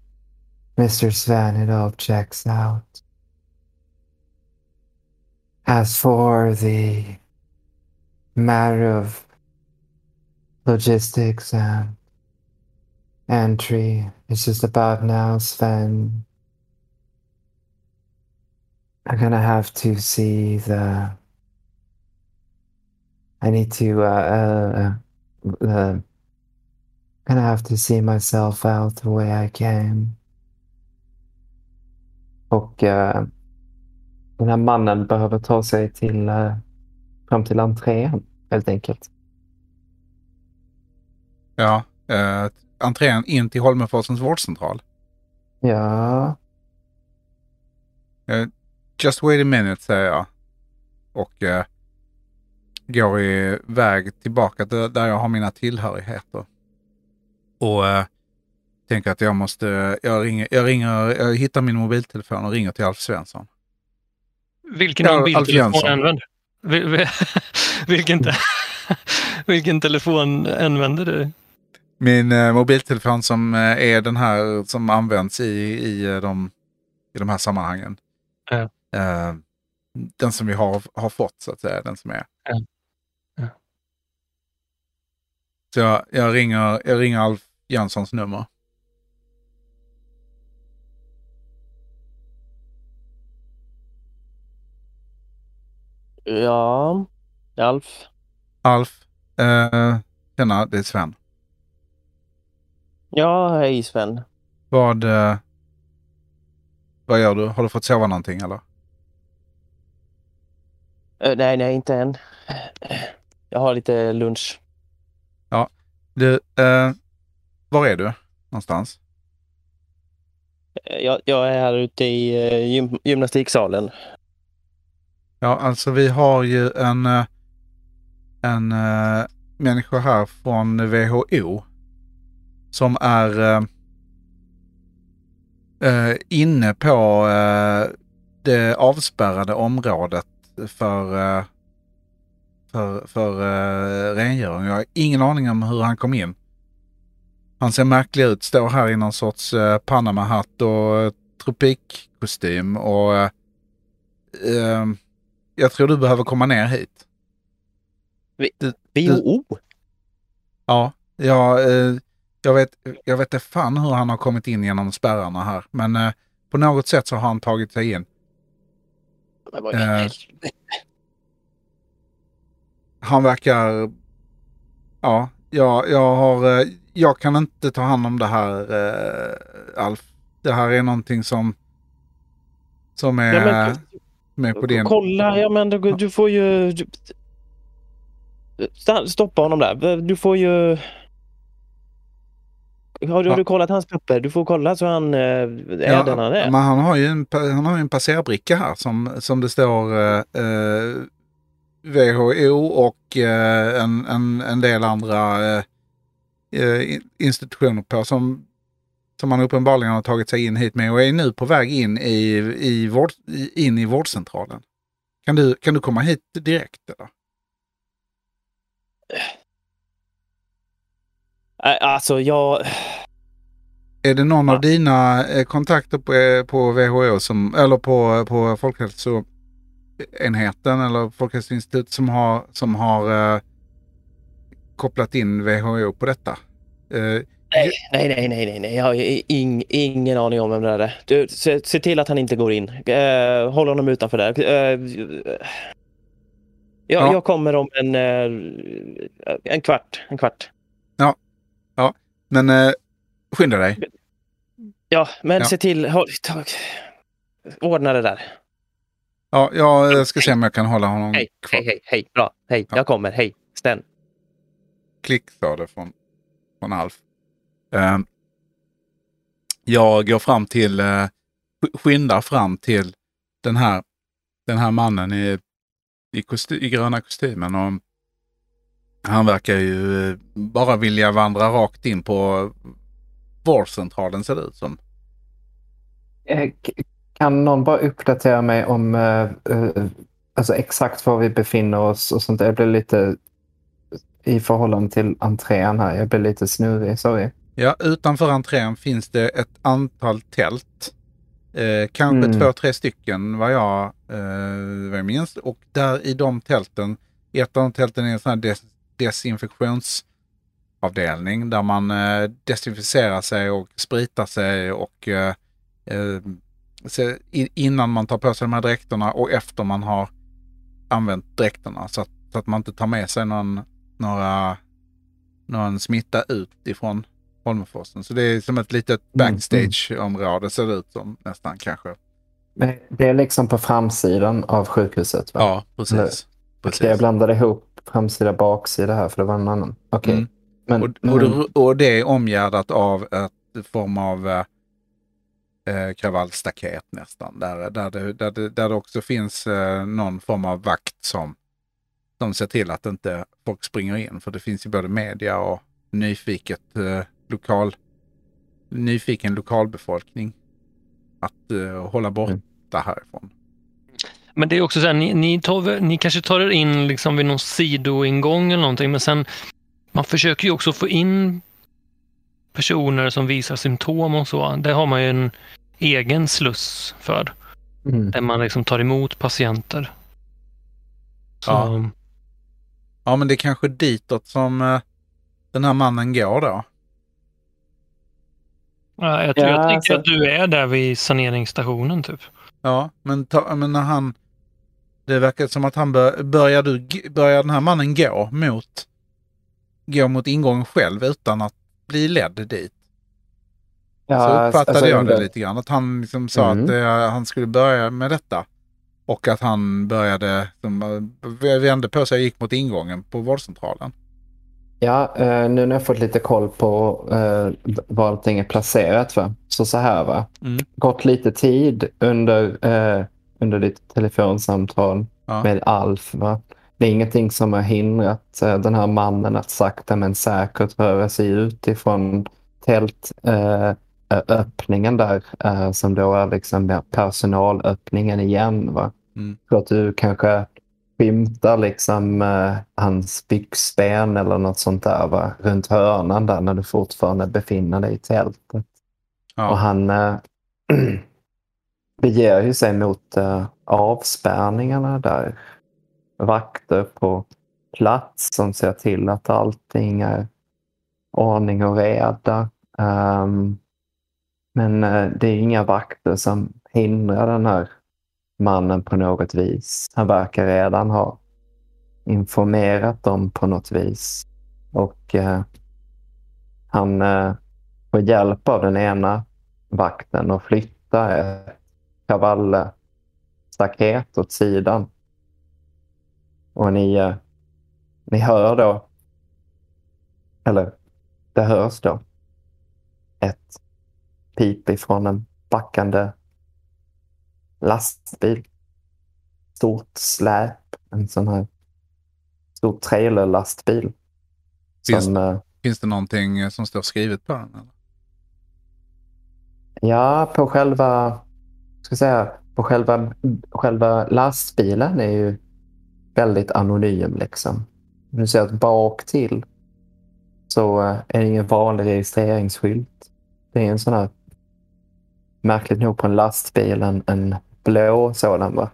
Mr. Sven, it all checks out. As for the matter of logistics and entry, it's just about now, Sven. I'm gonna have to see the. I need to. Uh, uh, uh, gonna have to see myself out the way I can. Och uh, den här mannen behöver ta sig till uh, fram till entrén helt enkelt. Ja, uh, entrén in till Holmenforsens vårdcentral. Ja. Uh, just wait a minute, säger jag. Och uh, går iväg tillbaka till där jag har mina tillhörigheter. Och uh, tänker att jag måste, jag ringer, jag ringer, jag hittar min mobiltelefon och ringer till Alf Svensson. Vilken Ja, mobiltelefon använder vil, vil, vilken, te, vilken telefon använder du? Min eh, mobiltelefon som eh, är den här som används i, i, eh, de, i de här sammanhangen. Ja. Eh, den som vi har, har fått så att säga, den som är. Ja. Ja. Så jag, jag, ringer, jag ringer Alf Jönssons nummer. Ja, Alf. Alf, eh, tjena, det är Sven. Ja, hej Sven. Vad, eh, vad gör du? Har du fått sova någonting eller? Eh, nej, nej, inte än. Jag har lite lunch. Du, eh, var är du någonstans? Jag, jag är här ute i eh, gym, gymnastiksalen. Ja, alltså vi har ju en, en uh, människa här från WHO som är eh, eh, inne på eh, det avspärrade området för, eh, för, för uh, rengöring. Jag har ingen aning om hur han kom in. Han ser märklig ut, står här i någon sorts uh, Panama-hatt och uh, tropikkostym och eh, eh, jag tror du behöver komma ner hit. WHO? Ja, jag, eh, jag vet jag vet inte fan hur han har kommit in genom spärrarna här. Men eh, på något sätt så har han tagit sig in. Eh. Han verkar... Ja, jag, jag har... eh, Jag kan inte ta hand om det här, eh, Alf. Det här är någonting som... Som är Ja, men, med på din... kolla, ja men du, du får ju... du- Stoppa honom där. Du får ju... Har du, har du kollat hans papper? Du får kolla så han eh, är den han är. Men han har ju en, han har en passerbricka här som, som det står eh, eh, WHO och eh, en, en, en del andra eh, eh, in- institutioner på som, som han uppenbarligen har tagit sig in hit med och är nu på väg in i, i, vård, in i vårdcentralen. Kan du, kan du komma hit direkt? Eller? Alltså jag... Är det någon Ja. av dina eh, kontakter på, eh, på WHO som, eller på, på Folkhälsoenheten eller Folkhälsoinstitutet som har, som har eh, kopplat in WHO på detta? Eh, Nej, nej, nej, nej, nej, nej. Jag har ing, ingen aning om vem det är. Du, se, se till att han inte går in. Eh, håll honom utanför där. Eh, Jag, Ja. jag kommer om en, eh, en kvart. En kvart. Men eh, skynda dig. Ja, men Ja. se till... Håll, ta, ordna det där. Ja, jag ska se om jag kan hålla honom Hej, kvar. hej, hej, hej. Bra. Hej, Ja. jag kommer. Hej, Sten. Klick sa det från, från Alf. Eh, jag går fram till, eh, sk- skyndar fram till den här, den här mannen i, i, kosty, i gröna kostymen. Och han verkar ju eh, bara vilja vandra rakt in på vårdcentralen ser det ut som. Eh, Kan någon bara uppdatera mig om eh, alltså exakt var vi befinner oss och sånt? Jag blir lite i förhållande till entrén här. Jag blir lite snurrig, sorry. Ja, utanför entrén finns det ett antal tält. Eh, kanske Mm. två, tre stycken vad jag, eh, vad jag minns. Och där i de tälten, i ett av de tälten är en sån här desinfektionsavdelning där man eh, desinficerar sig och spritar sig och eh, eh, innan man tar på sig de här dräkterna och efter man har använt dräkterna så att, så att man inte tar med sig någon, några, någon smitta ut ifrån Holmenforsen. Så det är som ett litet Mm, backstage-område ser det ut som nästan kanske. Men Det är liksom på framsidan av sjukhuset, va? Ja, precis. Okej, jag blandade ihop framsida baksida här för det var en annan. Okej. Mm. Men, Och, men, och, det, och det är omgärdat av ett form av eh, eh, kravallstaket nästan. Där, där, det, där, det, där det också finns eh, någon form av vakt som, som ser till att inte folk springer in. För det finns ju både media och nyfiket eh, lokal, nyfiken lokalbefolkning att eh, hålla borta Mm. härifrån. Men det är också så här, ni, ni, tar, ni kanske tar er in liksom vid någon sidoingång eller någonting, men sen man försöker ju också få in personer som visar symptom och så. Det har man ju en egen sluss för, mm. där man liksom tar emot patienter. Så, Ja. Ja, men det är kanske ditåt som eh, den här mannen går då. ja, jag, Ja, jag tänker alltså- att du är där vid saneringsstationen typ. Ja, men, ta, men när han... Det verkar som att han bör, börjar, du, börjar den här mannen gå mot, gå mot ingången själv utan att bli ledd dit. Ja, så uppfattade alltså, jag det lite grann. Att han liksom sa Mm. att eh, han skulle börja med detta. Och att han började, som, eh, vände på sig och gick mot ingången på vårdcentralen. Ja, eh, nu när jag fått lite koll på eh, var allting är placerat. Va? Så så här va. Mm. Gått lite tid under, eh, under ditt telefonsamtal Ja. med Alf. Va? Det är ingenting som har hindrat eh, den här mannen att sakta men säkert röra sig ut ifrån tältöppningen eh, öppningen där eh, som då är liksom personalöppningen igen. Va? Mm. Så att du kanske skymtar liksom eh, hans byxben eller något sånt där va? runt hörnan där när du fortfarande befinner dig i tältet. Och Ja. han eh, beger ju sig mot eh, avspärrningarna där. Vakter på plats som ser till att allting är ordning och reda. Um, men eh, det är inga vakter som hindrar den här mannen på något vis. Han verkar redan ha informerat dem på något vis. Och eh, han eh, får hjälp av den ena vakten att flytta ett kravallstaket åt sidan. Och ni, eh, ni hör då, eller det hörs då, ett pip ifrån en backande lastbil. Stort släp, en sån här stor trailerlastbil. Finns- Som, eh, Finns det någonting som står skrivet på den? Eller? Ja, på själva, ska säga, på själva, själva lastbilen är ju väldigt anonym. Liksom. Du ser att bak till så eh, är det ingen vanlig registreringsskylt. Det är en sån här, märkligt nog på en lastbil, en, en blå sådan. Va?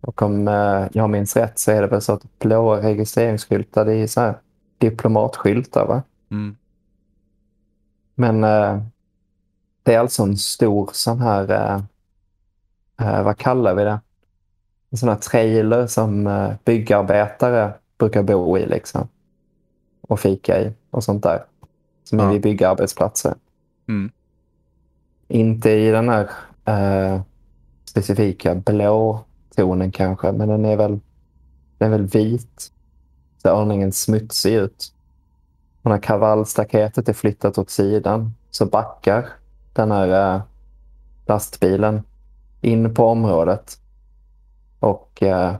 Och om eh, jag minns rätt så är det väl så att blåa registreringsskyltar det är så här diplomatskyltar. Va? Mm. Men eh, det är alltså en stor sån här, eh, vad kallar vi det? en sån här trailer som eh, byggarbetare brukar bo i liksom. Och fika i och sånt där. Som är Ja. vid byggarbetsplatser. Mm. Inte i den här eh, specifika blå tonen kanske, men den är väl, den är väl vit. Ser aningen smutsig ut. Och när kravallstaketet är flyttat åt sidan så backar den här eh, lastbilen in på området och eh,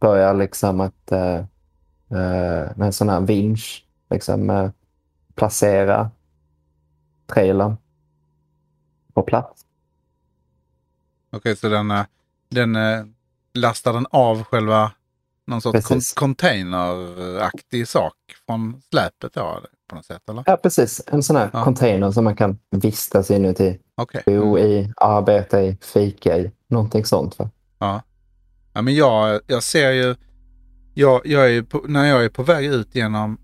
börjar liksom att eh, eh, med en sån här vinsch liksom eh, placera trailern på plats. Okej, så den, eh, den eh, lastar den av själva någon sorts Precis. containeraktig sak från släpet då, på något sätt, eller? Ja, precis. En sån här Ja. container som man kan vistas inuti. Okej. Bo i, arbeta i, fika i. Någonting sånt. Va? Ja. ja, men jag, jag ser ju, jag, jag är på, när jag är på väg ut genom,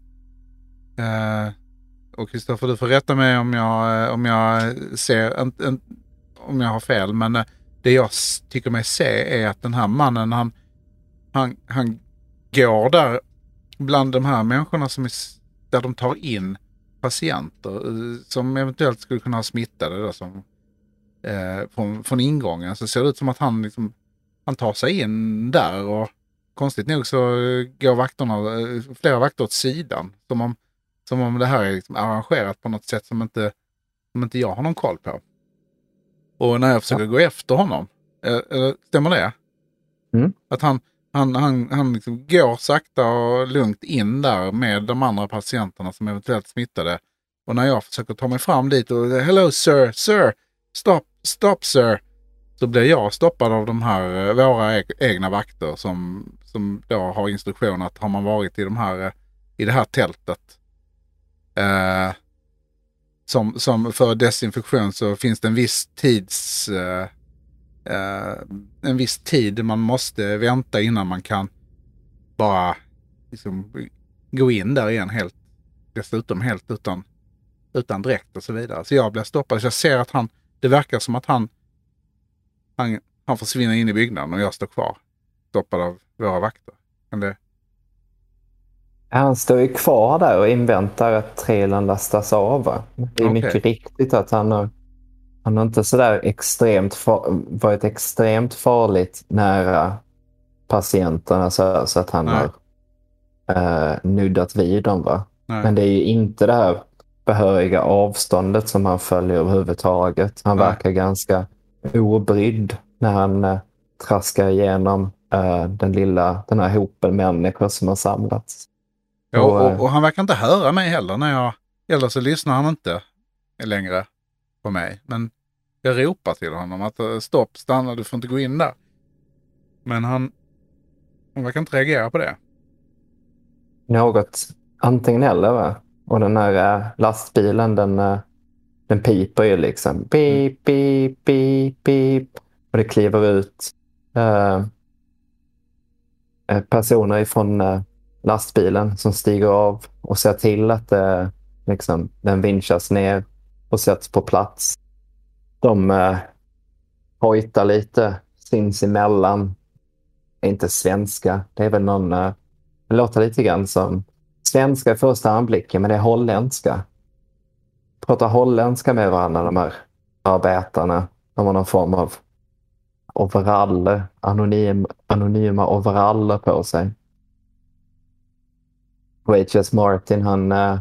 eh, och Kristoffer du får rätta mig om jag, eh, om jag ser, en, en, om jag har fel, men eh, det jag tycker mig se är att den här mannen, han, han, han går där bland de här människorna som är, där de tar in patienter eh, som eventuellt skulle kunna ha smittade då, som, eh, från, från ingången. Så ser det ut som att han liksom han tar sig in där och konstigt nog så eh, går vakterna, eh, flera vakter åt sidan. Som om, som om det här är liksom arrangerat på något sätt som inte, som inte jag har någon koll på. Och när jag försöker gå efter honom, eh, stämmer det? Mm. Att han, han, han, han liksom går sakta och lugnt in där med de andra patienterna som eventuellt smittade. Och när jag försöker ta mig fram dit och hello sir, sir, stop, stop sir så blir jag stoppad av de här, eh, våra egna vakter som, som då har instruktion att har man varit i, de här, eh, i det här tältet eh, som, som för desinfektion så finns det en viss tids eh, en viss tid man måste vänta innan man kan bara liksom, gå in där igen helt dessutom helt utan, utan dräkt och så vidare. Så jag blir stoppad. Så jag ser att han, det verkar som att han han, han försvinner in i byggnaden och jag står kvar. Stoppad av våra vakter. Men det, Han står ju kvar där och inväntar att trailern lastas av. Det är Okej. mycket riktigt att han har, han har inte sådär extremt varit extremt farligt nära patienterna så, så att han Nej. har eh, nuddat vid dem. Va? nej. Men det är ju inte det här behöriga avståndet som han följer överhuvudtaget. Han Nej. verkar ganska obrydd när han eh, traskar igenom eh, den lilla, den här hopen människor som har samlats. Ja, och, och, och, och han verkar inte höra mig heller när jag... Eller så lyssnar han inte längre på mig. Men jag ropar till honom att eh, stopp, stanna, du får inte gå in där. Men han, han verkar inte reagera på det. något antingen eller. Va? Och den här äh, lastbilen den, äh, den piper ju liksom. Beep, beep, beep, beep. Och det kliver ut äh, personer ifrån äh, lastbilen som stiger av och ser till att äh, liksom, den vinschas ner och sätts på plats. De eh, hojtar lite sinsemellan. Inte svenska. Det är väl någon... Eh, det låter lite grann som svenska i första anblicken, men det är holländska. Pratar holländska med varandra, de här arbetarna. De har någon form av overaller, anonym, anonyma overaller på sig. H.H.S. Martin, han eh,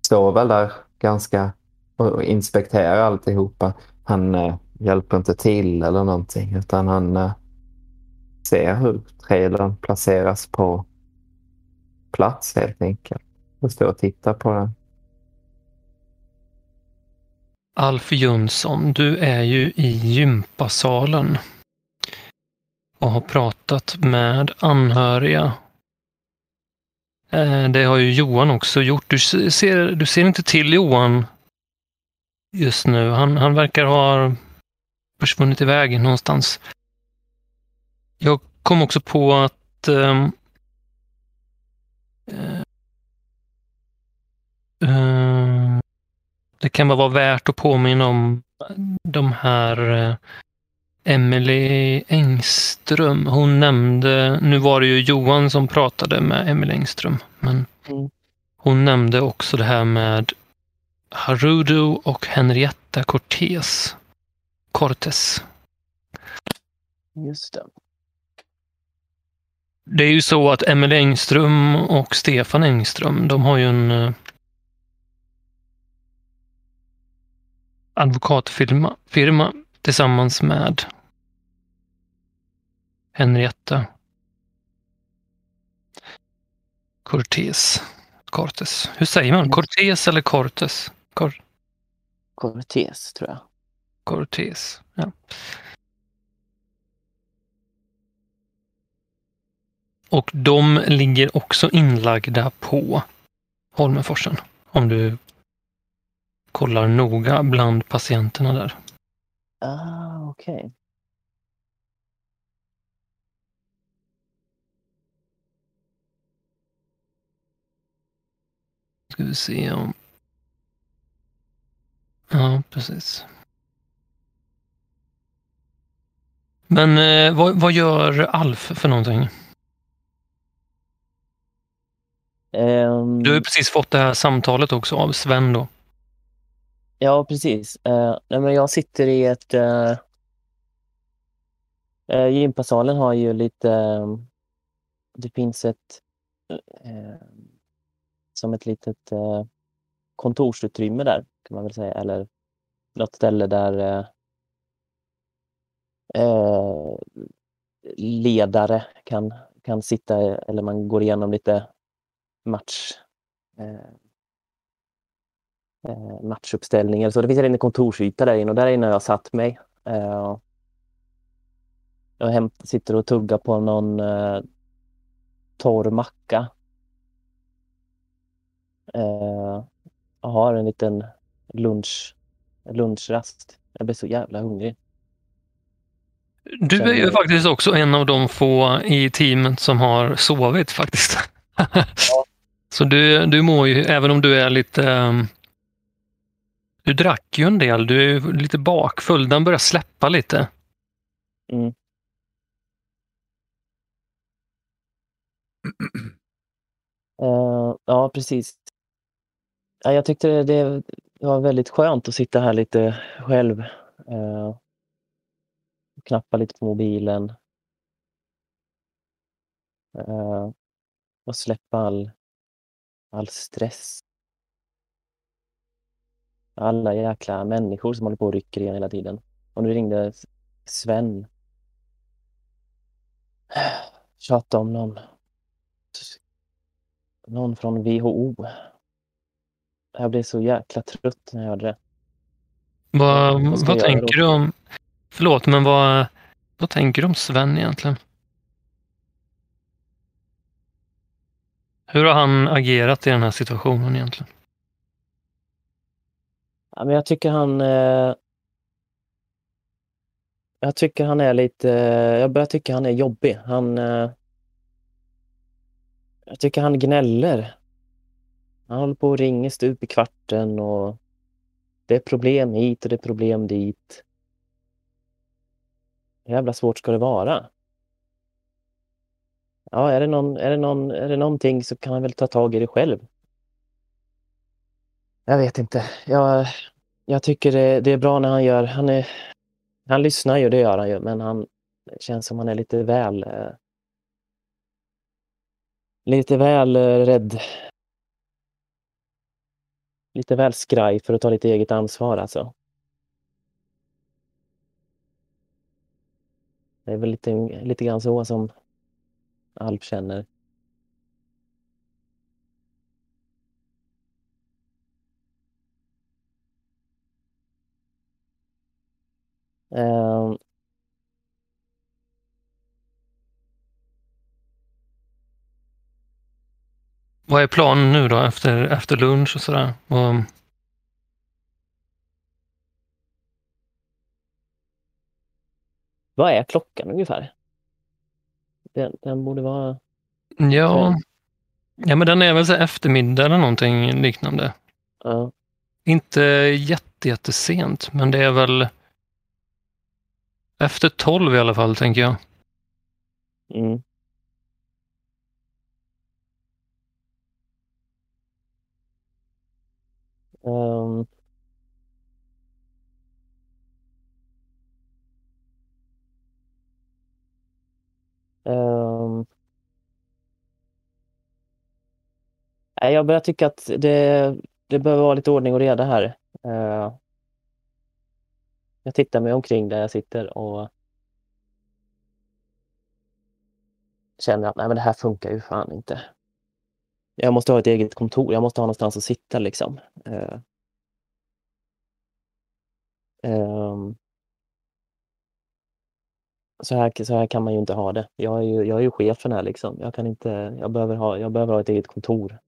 står väl där ganska och, inspekterar alltihopa. Han eh, hjälper inte till eller någonting, utan han eh, ser hur trailern placeras på plats helt enkelt. Och står och tittar på den. Alf Jönsson, du är ju i gympasalen och har pratat med anhöriga. Eh, det har ju Johan också gjort. Du ser, du ser inte till Johan just nu. Han, han verkar ha försvunnit iväg någonstans. Jag kom också på att ehm, eh, eh, det kan vara värt att påminna om de här eh, Emily Engström. Hon nämnde, nu var det ju Johan som pratade med Emily Engström, men Mm. hon nämnde också det här med Harudo och Henrietta Cortés. Cortes. Just det. Det är ju så att Emily Engström och Stefan Engström, de har ju en eh, advokatfirma firma tillsammans med Henrietta Cortés. Cortes. Hur säger man? Cortés eller Cortes? Cor Cortés, tror jag. Cortés. Ja. Och de ligger också inlagda på Holmenforsen. Om du kollar noga bland patienterna där. Ah, okej. Ska vi se om... Ja, precis. Men eh, vad, vad gör Alf för någonting? Ehm, Du har precis fått det här samtalet också av Sven då. Ja, precis. Eh, nej, men jag sitter i ett... Uh, uh, gympasalen har ju lite... eh, det finns ett... som ett litet uh, kontorsutrymme där, kan man väl säga. Eller något ställe där eh, eh, ledare kan, kan sitta, eller man går igenom lite match... eh, eh matchuppställningar. Så det finns en kontorsyta där inne och där inne har jag satt mig. Eh, jag hämt, sitter och tuggar på någon eh, torr macka. Eh, har en liten lunch, lunchrast. Jag blir så jävla hungrig. Du är ju faktiskt också en av de få i teamet som har sovit faktiskt. Så du, du mår ju, även om du är lite... ehm, Du drack ju en del, du är ju lite bakfull. Den börjar släppa lite. Mm. Eh, ja, precis. Ja, jag tyckte det, det var väldigt skönt att sitta här lite själv. Eh, knappa lite på mobilen. Eh, och släppa all, all stress. Alla jäkla människor som håller på och rycker igen hela tiden. Och nu ringde Sven. Tjatade om någon. Någon från WHO. Jag blev så jäkla trött när jag hörde det. Vad, Vad vad tänker du om... Förlåt, men vad, vad tänker du om Sven egentligen? Hur har han agerat i den här situationen egentligen? Ja, men jag tycker han... Eh, jag tycker han är lite... Jag börjar tycka han är jobbig. Han... Eh, jag tycker han gnäller. Han håller på och ringer stup i kvarten och det är problem hit och det är problem dit. Hur jävla svårt ska det vara? Ja, är det, någon, är, det någon, är det någonting så kan han väl ta tag i det själv. Jag vet inte. Jag, jag tycker det, det är bra när han gör... Han, är, han lyssnar ju, det gör han ju, men han känns som han är lite väl... Eh, lite väl eh, rädd. Lite väl skraj för att ta lite eget ansvar alltså. Det är väl lite, lite grann så som Alf känner. Ehm, Vad är planen nu då efter, efter lunch och sådär? Och, vad är klockan ungefär? Den, den borde vara... ja, ja, men den är väl så eftermiddag eller någonting liknande. efter tolv i alla fall, tänker jag. Mm. Um, um, Jag börjar tycka att det, det behöver vara lite ordning och reda här. Uh, Jag tittar mig omkring där jag sitter och känner att nej, men det här funkar ju fan inte. Jag måste ha ett eget kontor. Jag måste ha någonstans att sitta liksom. Eh, Eh. Så här, så här kan man ju inte ha det. Jag är ju, jag är ju chefen här liksom. Jag kan inte, jag behöver ha, jag behöver ha ett eget kontor.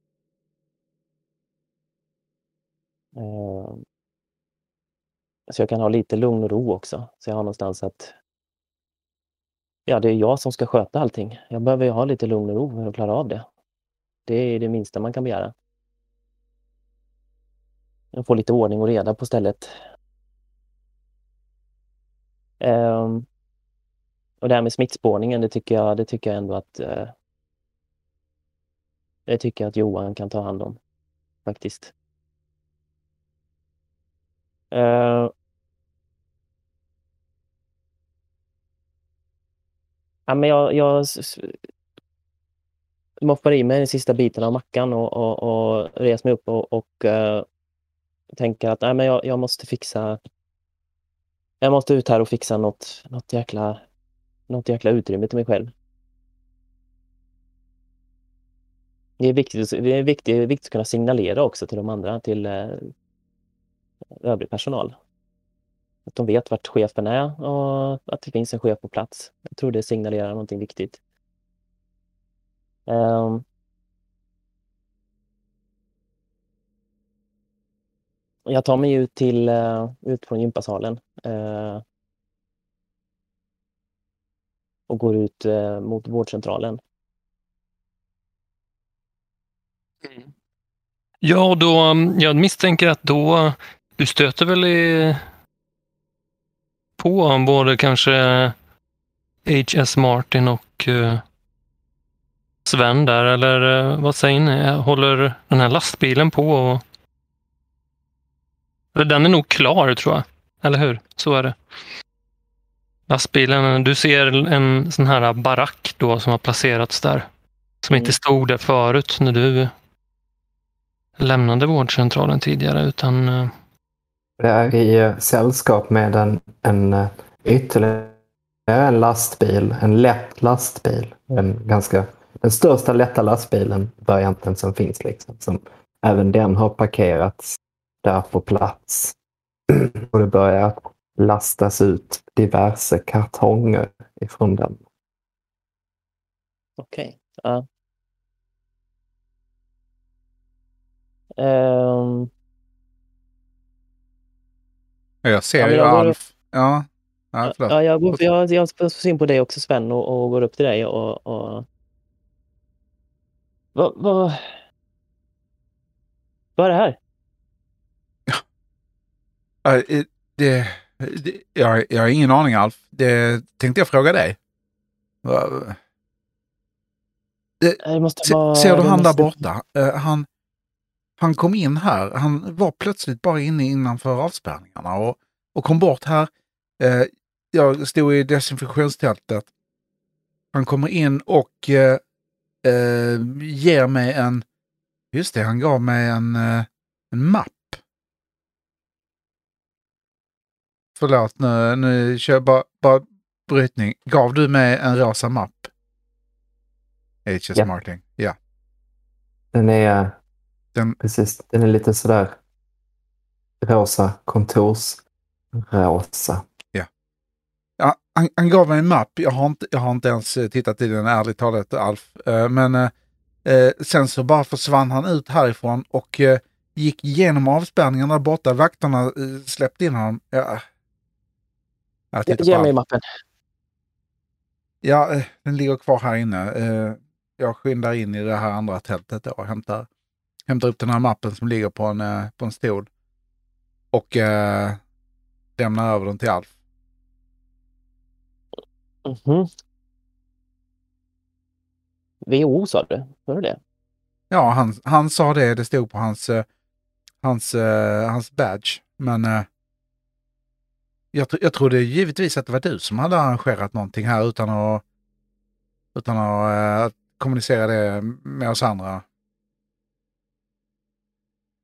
Eh. Så jag kan ha lite lugn och ro också. Så jag har någonstans att Ja, det är jag som ska sköta allting. Jag behöver ju ha lite lugn och ro för att klara av det. Det är det minsta man kan begära. Jag får lite ordning och reda på stället. Um, Och det här med smittspårningen, det tycker jag, det tycker jag ändå att uh, det tycker jag att Johan kan ta hand om, faktiskt. Uh, Ja, men jag, jag moppar i mig den sista biten av mackan och, och, och reser mig upp och, och uh, tänker att nej, men jag, jag måste fixa jag måste ut här och fixa något, något, jäkla, något jäkla utrymme till mig själv. Det är viktigt, det är viktigt, det är viktigt att kunna signalera också till de andra, till uh, övrig personal. Att de vet vart chefen är och att det finns en chef på plats. Jag tror det signalerar någonting viktigt. Um, Jag tar mig ut till, uh, ut från gympasalen. uh, och går ut uh, mot vårdcentralen. Mm. Ja, och då, um, jag misstänker att då, du stöter väl i, på um, både kanske H.S. Martin och Sven där, eller eh, vad säger ni? Håller den här lastbilen på? Och, den är nog klar tror jag, eller hur? Så är det. Lastbilen, du ser en sån här barack då som har placerats där. Som Mm. inte stod där förut när du lämnade vårdcentralen tidigare utan eh, Det är i eh, sällskap med en, en ytterligare en lastbil, en lätt lastbil. En ganska, den största lätta lastbilen, varianten som finns. Liksom, som även den har parkerats där på plats. Och det börjar lastas ut diverse kartonger ifrån den. Okej. Ja. Ehm, Jag ser Ja, ju jag går Alf. Ja. Ja, förlåt. ja, jag, går, jag, jag får syn på dig också Sven och, och går upp till dig och... och... Vad, vad... Är det här? Ja, eh, Det, det, jag, jag har ingen aning Alf. Det tänkte jag fråga dig. Va- Det måste Se, vara... ser du det han där borta? Eh, han, han kom in här. Han var plötsligt bara inne innanför avspärrningarna och, och kom bort här. Eh, jag stod i desinfektionstältet. Han kommer in och eh, ger mig en... Just det, han gav mig en, eh, en mapp. Förlåt, nu, nu kör jag bara, bara brytning. Gav du mig en rosa mapp? H.S. Ja. Martin. Ja. Den är, Den- precis, den är lite sådär rosa, kontorsrosa. Han, han gav mig en mapp. Jag har inte, jag har inte ens eh, tittat i den ärligt talat Alf. Eh, Men eh, sen så bara försvann han ut härifrån och gick igenom avspärrningen där borta. Vakterna släppte in honom. Ja. Jag Ge mig mappen. Ja, den ligger kvar här inne. Jag skyndar in i det här andra tältet då och hämtar, hämtar upp den här mappen som ligger på en, på en stol. Och eh, lämnar över den till Alf. Mhm. WHO sa du? Var det det? Ja, han, han sa det. Det stod på hans, eh, hans, eh, hans badge. Men eh, jag, jag trodde givetvis att det var du som hade arrangerat någonting här utan att, utan att kommunicera det med oss andra.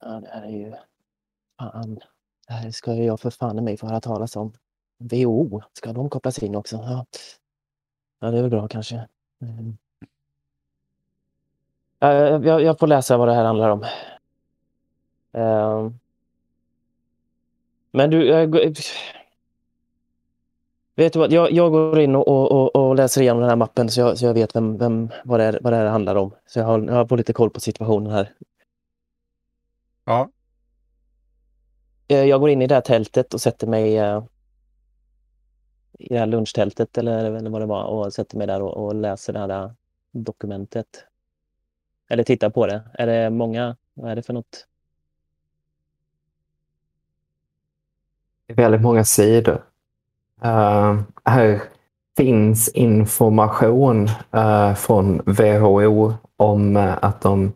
Ja, det här är ju... Fan. Det här ska jag för fan i mig få höra talas om. WHO, ska de kopplas in också? Ja, ja det är väl bra kanske. Mm. Ja, jag, jag får läsa vad det här handlar om. Ehm. Men du, jag, går- vet du vad? Jag, jag går in och, och, och, läser igenom den här mappen så jag, så jag vet vem, vem, vad, det är, vad det här handlar om. Så jag har, jag har på lite koll på situationen här. Ja, Eh, Jag går in i det här tältet och sätter mig eh, i det här lunchtältet eller, eller vad det var och sätter mig där och, och läser det här dokumentet. Eller tittar på det. Är det många? Vad är det för något? Det är väldigt många sidor. Uh, här finns information uh, från WHO om uh, att de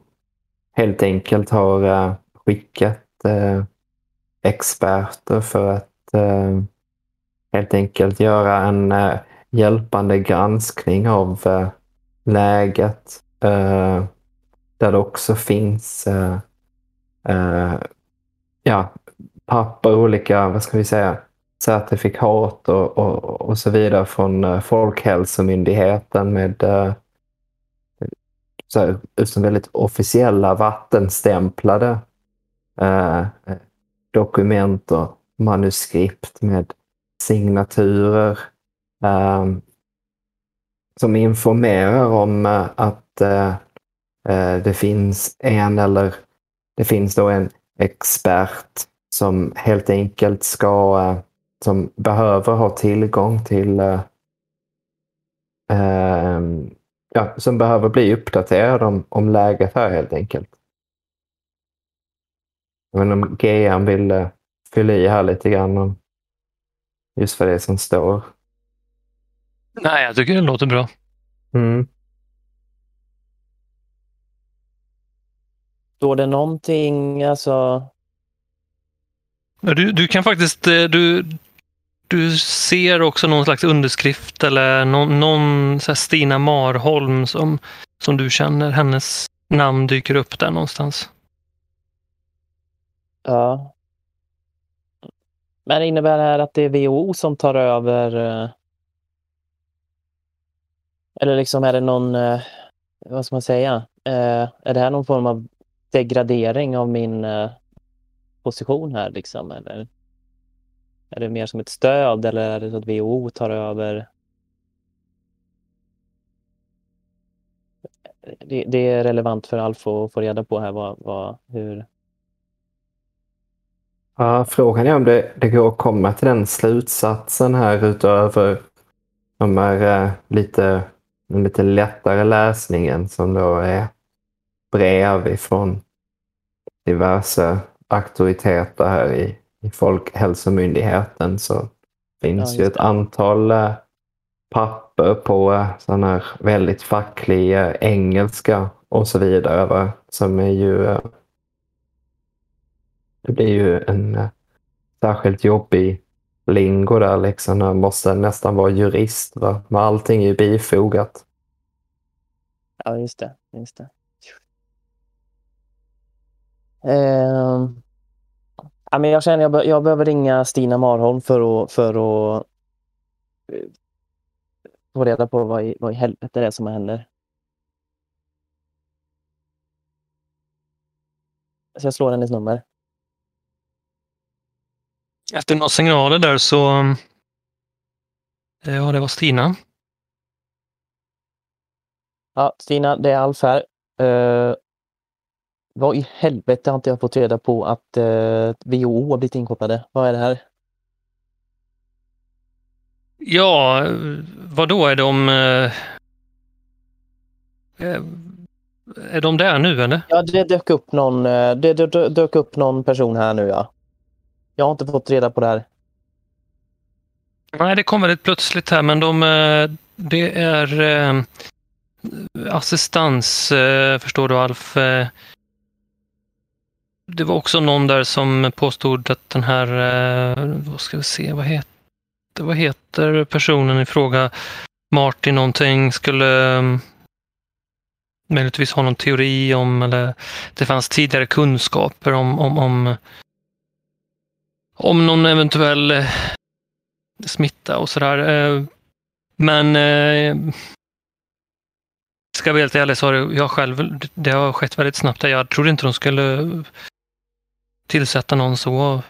helt enkelt har eh, skickat experter för att helt enkelt göra en eh, hjälpande granskning av eh, läget. eh, där det också finns eh, eh, ja, papper, olika, vad ska vi säga, certifikat och, och, och så vidare från eh, Folkhälsomyndigheten med eh, så här, som väldigt officiella vattenstämplade eh, eh dokument och manuskript med signaturer eh, som informerar om eh, att eh, eh, det finns en eller det finns då en expert som helt enkelt ska, eh, som behöver ha tillgång till, eh, ehm, ja, som behöver bli uppdaterad om, om läget här helt enkelt. Jag vet inte om GM vill eh, fylla i här lite grann om just vad det som står. Nej, jag tycker det låter bra. Mm. Står det någonting, alltså? Du, du kan faktiskt, eh, du, du ser också någon slags underskrift eller någon, någon så här Stina Marholm som, som du känner, hennes namn dyker upp där någonstans. Ja. Men innebär det här att det är WHO som tar över? Eh? Eller liksom är det någon, eh, vad ska man säga? Eh, är det här någon form av degradering av min position här liksom? Eller är det mer som ett stöd eller är det så att WHO tar över? Det, det är relevant för Alf att få reda på här vad, vad, hur, Ja, frågan är om det, det går att komma till den slutsatsen här utöver de här eh, lite, den lite lättare läsningen som då är brev ifrån diverse auktoriteter här i, i Folkhälsomyndigheten så finns Ja, ju ett antal eh, papper på eh, sån här väldigt facklig engelska och så vidare. Va? Som är ju det blir ju en eh, särskilt jobbig lingo där liksom. Man måste nästan vara jurist. Va? Men allting är ju bifogat. Ja, just det. Just det. Eh, ja, men jag känner jag, be- jag behöver ringa Stina Marholm för att, för att eh, få reda på vad i, vad i helvete det är som händer. Så jag slår hennes nummer. Efter några signaler där så... eh, Ja, det var Stina. Ja, Stina, det är Alf här. Uh, vad i helvete har inte jag fått reda på att uh, WHO har blivit inkopplade? Vad är det här? Ja, vad då är de... eh, eh, Är de där nu eller? Ja, det dök upp någon, eh, det dö- dö- dök upp någon person här nu, ja. Jag har inte fått reda på det här. Nej, det kom väldigt plötsligt här, men de, eh, det är eh, assistans, eh, förstår du Alf. Eh, det var också någon där som påstod att den här, eh, vad ska vi se, vad heter, vad heter personen i fråga, Martin någonting, skulle eh, möjligtvis ha någon teori om, eller det fanns tidigare kunskaper om, om, om, om någon eventuell eh, smitta och sådär. Eh, Men eh, ska jag vara helt ärlig så har det- jag själv, det har skett väldigt snabbt. Jag trodde inte de skulle tillsätta någon så.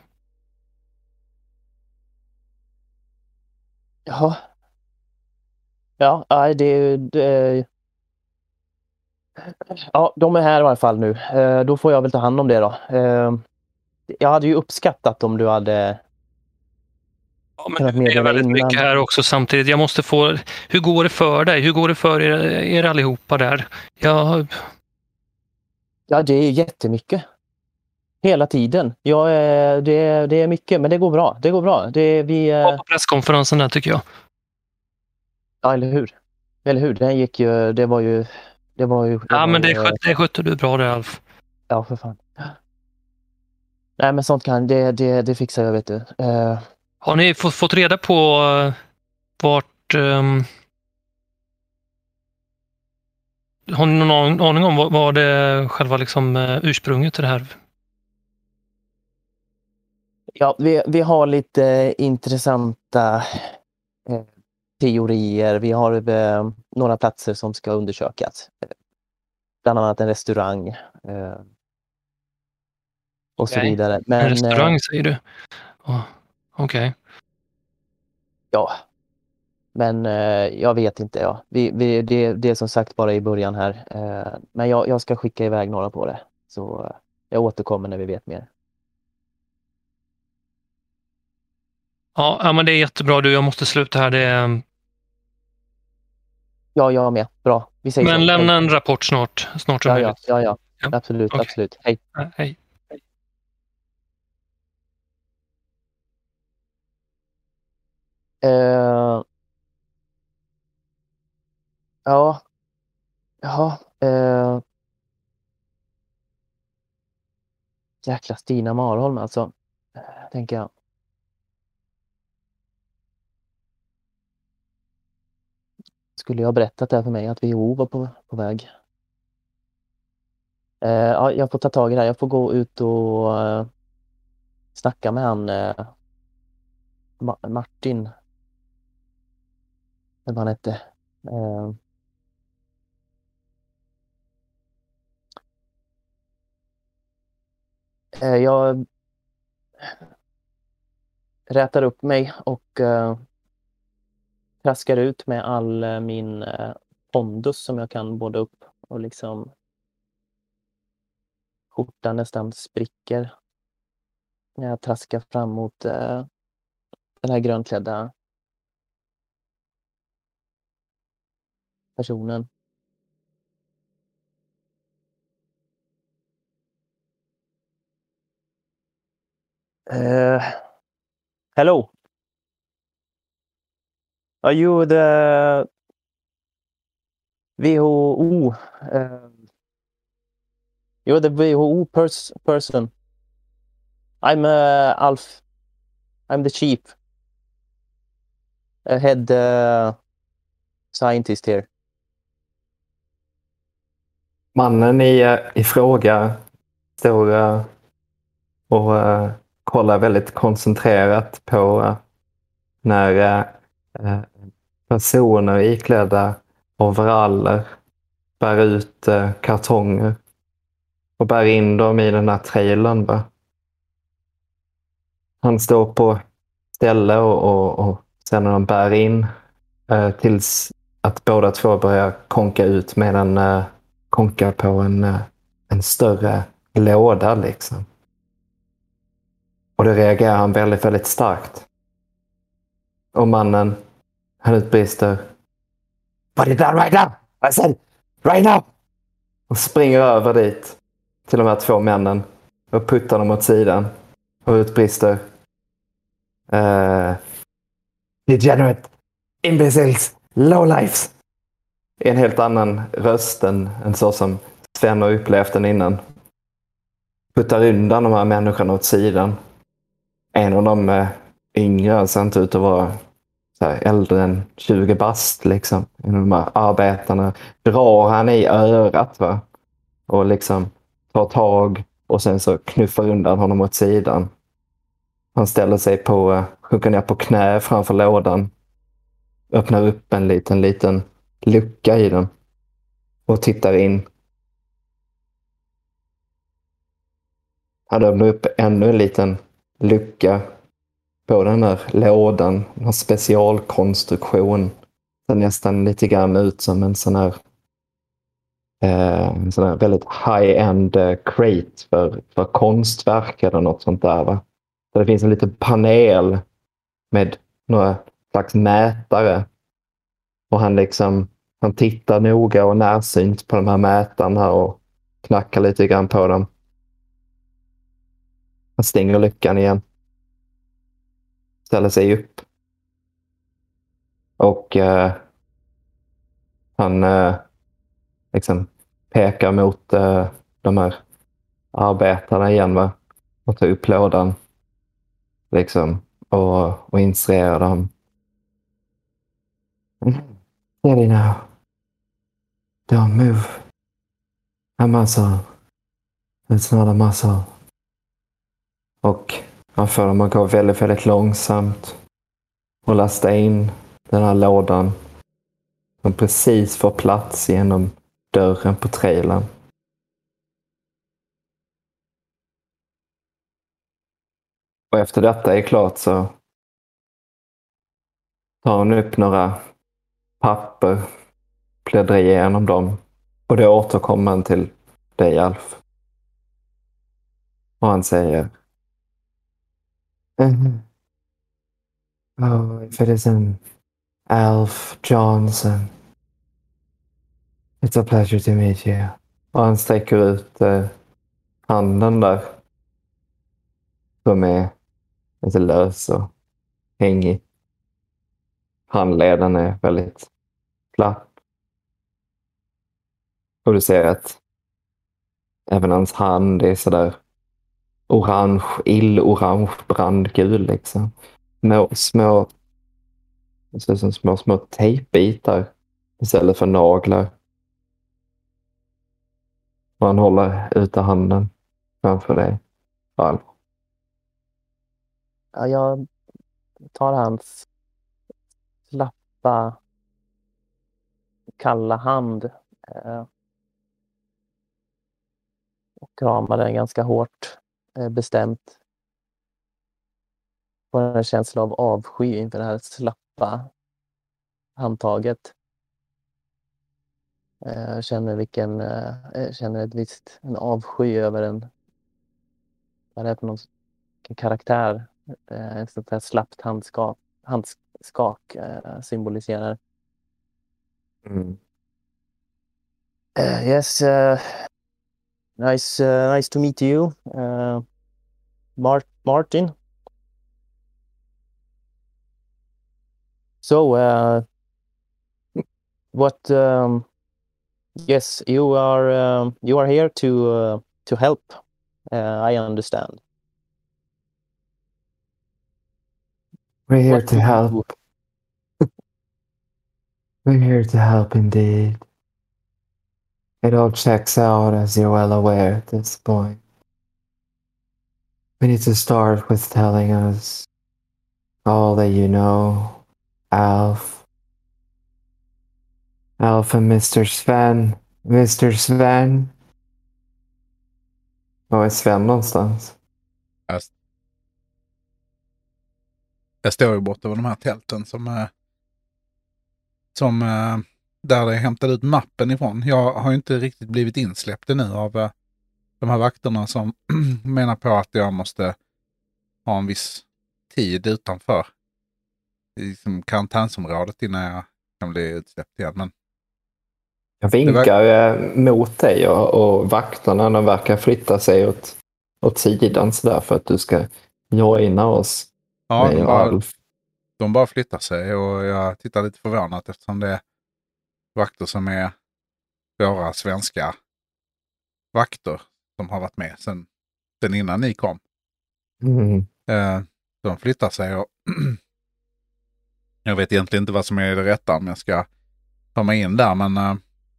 Jaha. Ja, nej, det, det... Ja, de är här i alla fall nu. Eh, då får jag väl ta hand om det då. Eh, jag hade ju uppskattat om du hade... Ja, men det är väldigt mycket här också samtidigt. Jag måste få, hur går det för dig? Hur går det för er, er allihopa där? Jag, Ja, det är jättemycket. Hela tiden. Är, det, är- det är mycket, men det går bra. Det går bra. Det, vi, var på presskonferensen där tycker jag. ja, eller hur? Eller hur? Den gick ju... Det var ju... Det var ju... Ja, var men det ju, skötte, det skötte du bra där Alf. Ja, för fan. Nej, men sånt kan... Det, det, det fixar jag, vet du. Eh, Har ni fått, fått reda på eh, vart... ehm, har ni någon aning- om vad, vad det själva liksom, eh, ursprunget till det här? Ja, vi, vi har lite intressanta teorier. Vi har några platser som ska undersökas. Bland annat en restaurang. Och så Okej. vidare. En Men, restaurang eh, säger du? Oh, Okej. ja. Men eh, jag vet inte. Ja. Vi, vi, det, det är som sagt bara i början här. Eh, men jag, jag ska skicka iväg några på det. Så eh, jag återkommer när vi vet mer. Ja, ja, men det är jättebra du. Jag måste sluta här. Det är, Ja, jag med. Bra. Vi säger så. men lämna en rapport snart. Snart Ja, ja, ja, ja. Ja, Absolut, okej. absolut. Hej. Ja, Hej. Eh, ja. Jaha. Eh, jäkla Stina Marholm alltså. Tänker jag. Skulle jag ha berättat det här för mig att WHO var på, på väg? Eh, ja, jag får ta tag i det här. Jag får gå ut och eh, snacka med han eh, Ma- Martin. Eller vad han hette. Eh, eh, jag rätar upp mig och eh, traskar ut med all eh, min eh, pondus som jag kan båda upp och liksom skjortan nästan spricker när jag traskar fram mot eh, den här grönklädda personen. Uh, hello. Are you the WHO? Uh, you're the WHO pers- person. I'm uh, Alf. I'm the chief. uh, head uh, scientist here. Mannen i, eh, i fråga står eh, och eh, kollar väldigt koncentrerat på när personer iklädda overaller bär ut kartonger och bär in dem i den här trailern. Va? Han står på ställe och, och, och sen när de bär in eh, tills att båda två börjar konka ut medan eh, konkar på en, eh, en större låda. liksom. Och det reagerar han väldigt, väldigt starkt. Och mannen, han utbrister. Put it down right now! I said right now! Och springer över dit till de här två männen och puttar dem åt sidan och utbrister. Uh, Degenerate imbeciles, lowlifes. En helt annan röst än, än så som Sven har upplevt den innan. Puttar undan de här människorna åt sidan. En av dem är yngre, ser inte ut att vara så här, äldre än 20 bast. Liksom. En av de här arbetarna drar han i örat va? och liksom tar tag och sen så knuffar undan honom åt sidan. Han ställer sig på, eh, sjunker ner på knä framför lådan. Öppnar upp en liten, liten lucka i den. Och tittar in. Han öppnar upp ännu en liten lucka på den här lådan. En specialkonstruktion. Den nästan lite grann ut som en sån här eh, en sån här väldigt high-end eh, crate för, för konstverk eller något sånt där. Va? Där det finns en liten panel med några slags mätare. Och han liksom han tittar noga och närsynt på de här mätarna och knackar lite grann på dem. Han stänger luckan igen. Ställer sig upp. Och eh, han eh, liksom pekar mot eh, de här arbetarna igen va? och tar upp lådan. Liksom, och, och instruerar dem. Steady now. Don't move. A muscle. It's not a muscle. Och han får dem att gå väldigt, väldigt långsamt och lasta in den här lådan som precis får plats genom dörren på trailern. Och efter detta är klart så tar hon upp några papper, bläddra igenom dem och då återkommer han till dig Alf. Och han säger mm. Oh, if it isn't Alf Johnson. It's a pleasure to meet you. Och han sträcker ut eh, handen där. Som är lite lös och hängig. Handleden är väldigt platt. Och du ser att även hans hand är sådär orange, illorange, brandgul liksom. Små, små, det ser ut som små, små tejpbitar istället för naglar. Och han håller ute handen framför dig. Ja, jag tar hans slappa, kalla hand eh, och kramar den ganska hårt, eh, bestämt. Får en känsla av avsky inför det här slappa handtaget. Jag känner vilken, jag känner ett visst, en avsky över en, vad är för någon karaktär ett sånt här slappt handskap, handskak symboliserar. Mm. Uh, yes, uh, nice, uh, nice to meet you, Mart Martin. So, what? Um, yes, you are um, you are here to to help. I understand. We're here What to do you help. We're here to help indeed. It all checks out, as you're well aware at this point. We need to start with telling us all that you know, Alf. Alf and Mr. Sven. Mr. Sven. Var är Sven någonstans? Jag står ju borta vid de här tälten som, eh, som eh, där det hämtade ut mappen ifrån. Jag har ju inte riktigt blivit insläppt ännu av eh, de här vakterna som menar på att jag måste ha en viss tid utanför liksom karantänsområdet innan jag kan bli utsläppt igen. Men Jag vinkar var... mot dig och, och vakterna de verkar flytta sig åt, åt sidan sådär för att du ska joina oss. Ja, de bara, Alf. De bara flyttar sig och jag tittar lite förvånat eftersom det är vakter som är våra svenska vakter som har varit med sen, sen innan ni kom. Mm. Eh, de flyttar sig och jag vet egentligen inte vad som är det rätta om jag ska ta mig in där men eh,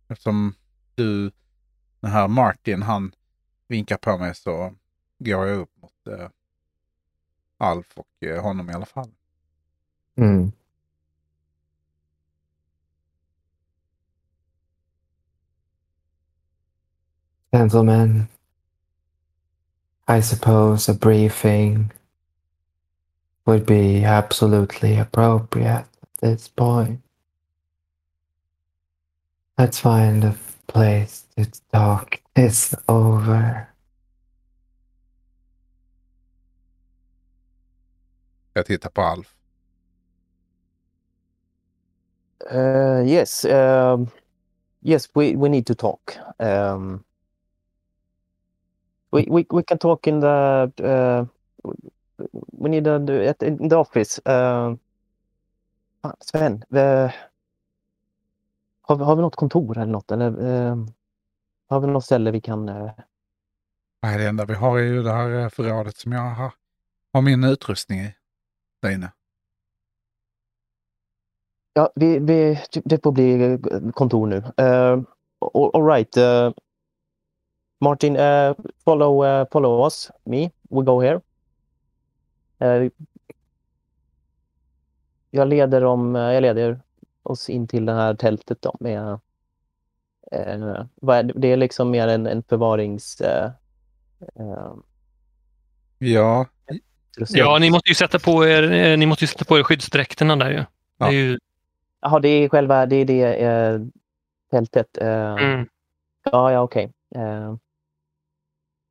eftersom du, den här Martin, han vinkar på mig så går jag upp mot eh, Alf och honom i alla fall. Mm. Gentlemen, I suppose a briefing would be absolutely appropriate at this point. Let's find a place to talk this over. Jag tittar på Alf. Uh, yes, um, yes, we, we need to talk. Um, we, we we can talk in the uh, we need to do it in the office. Uh, Sven, the, har, vi- har vi något kontor eller något? Eller, uh, har vi något ställe vi kan... Uh, Nej, det enda vi har är ju det här eh, förrådet som jag har, har min utrustning i. Där inne ja, vi, vi, det får bli eh, kontor nu. Uh, all, right. Uh, Martin, uh, follow, uh, follow us, me. We go here. Uh, jag leder eh, jag leder oss in till det här tältet då med det? är liksom mer en, en förvarings... Ja. Ja, ni måste ju sätta på er, ni måste ju sätta på er skyddsdräkterna där ju. Det är ju Jaha, det är själva, det är det eh, tältet. Eh, mm. Ja, ja, okej. Eh,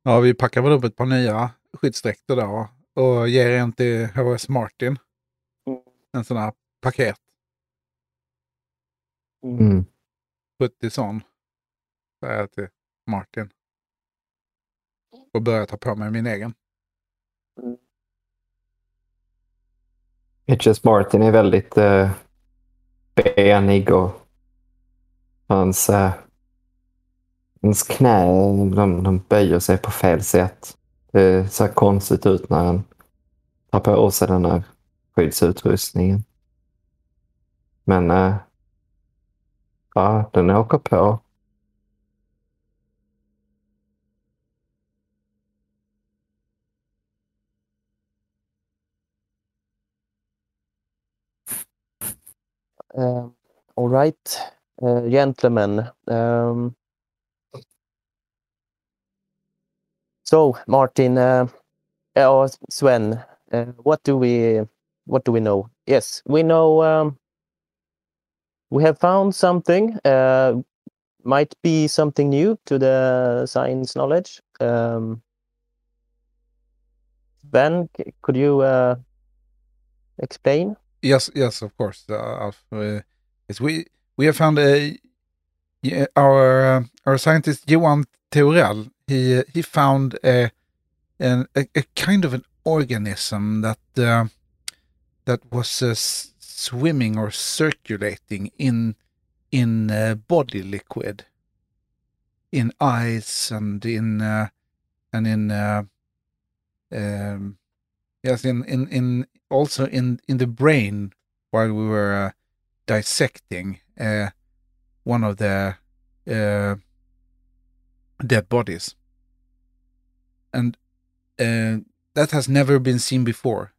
ja, vi packar väl upp ett par nya skyddsdräkter där och ger en till HS Martin. Mm. En sån här paket. Mm. 70 sån. Säger jag till Martin. Och börjar ta på mig min egen. Hitches Martin är väldigt eh, benig och hans, eh, hans knä de, de böjer sig på fel sätt. Det ser konstigt ut när han tar på sig den här skyddsutrustningen. Men eh, ja, den åker på. Uh, all right, uh, gentlemen. Um, so, Martin, uh, or Sven, uh, what do we what do we know? Yes, we know um, we have found something. Uh, might be something new to the science knowledge. Um, Ben, could you uh, explain? Yes, yes, of course. Uh. Uh, yes, we we have found a our uh, our scientist Johan Theorell. He he found a, an, a a kind of an organism that uh, that was uh, swimming or circulating in in uh, body liquid, in eyes and in uh, and in uh, um, yes in in in also in in the brain while we were uh, dissecting uh, one of the uh, dead bodies and uh, that has never been seen before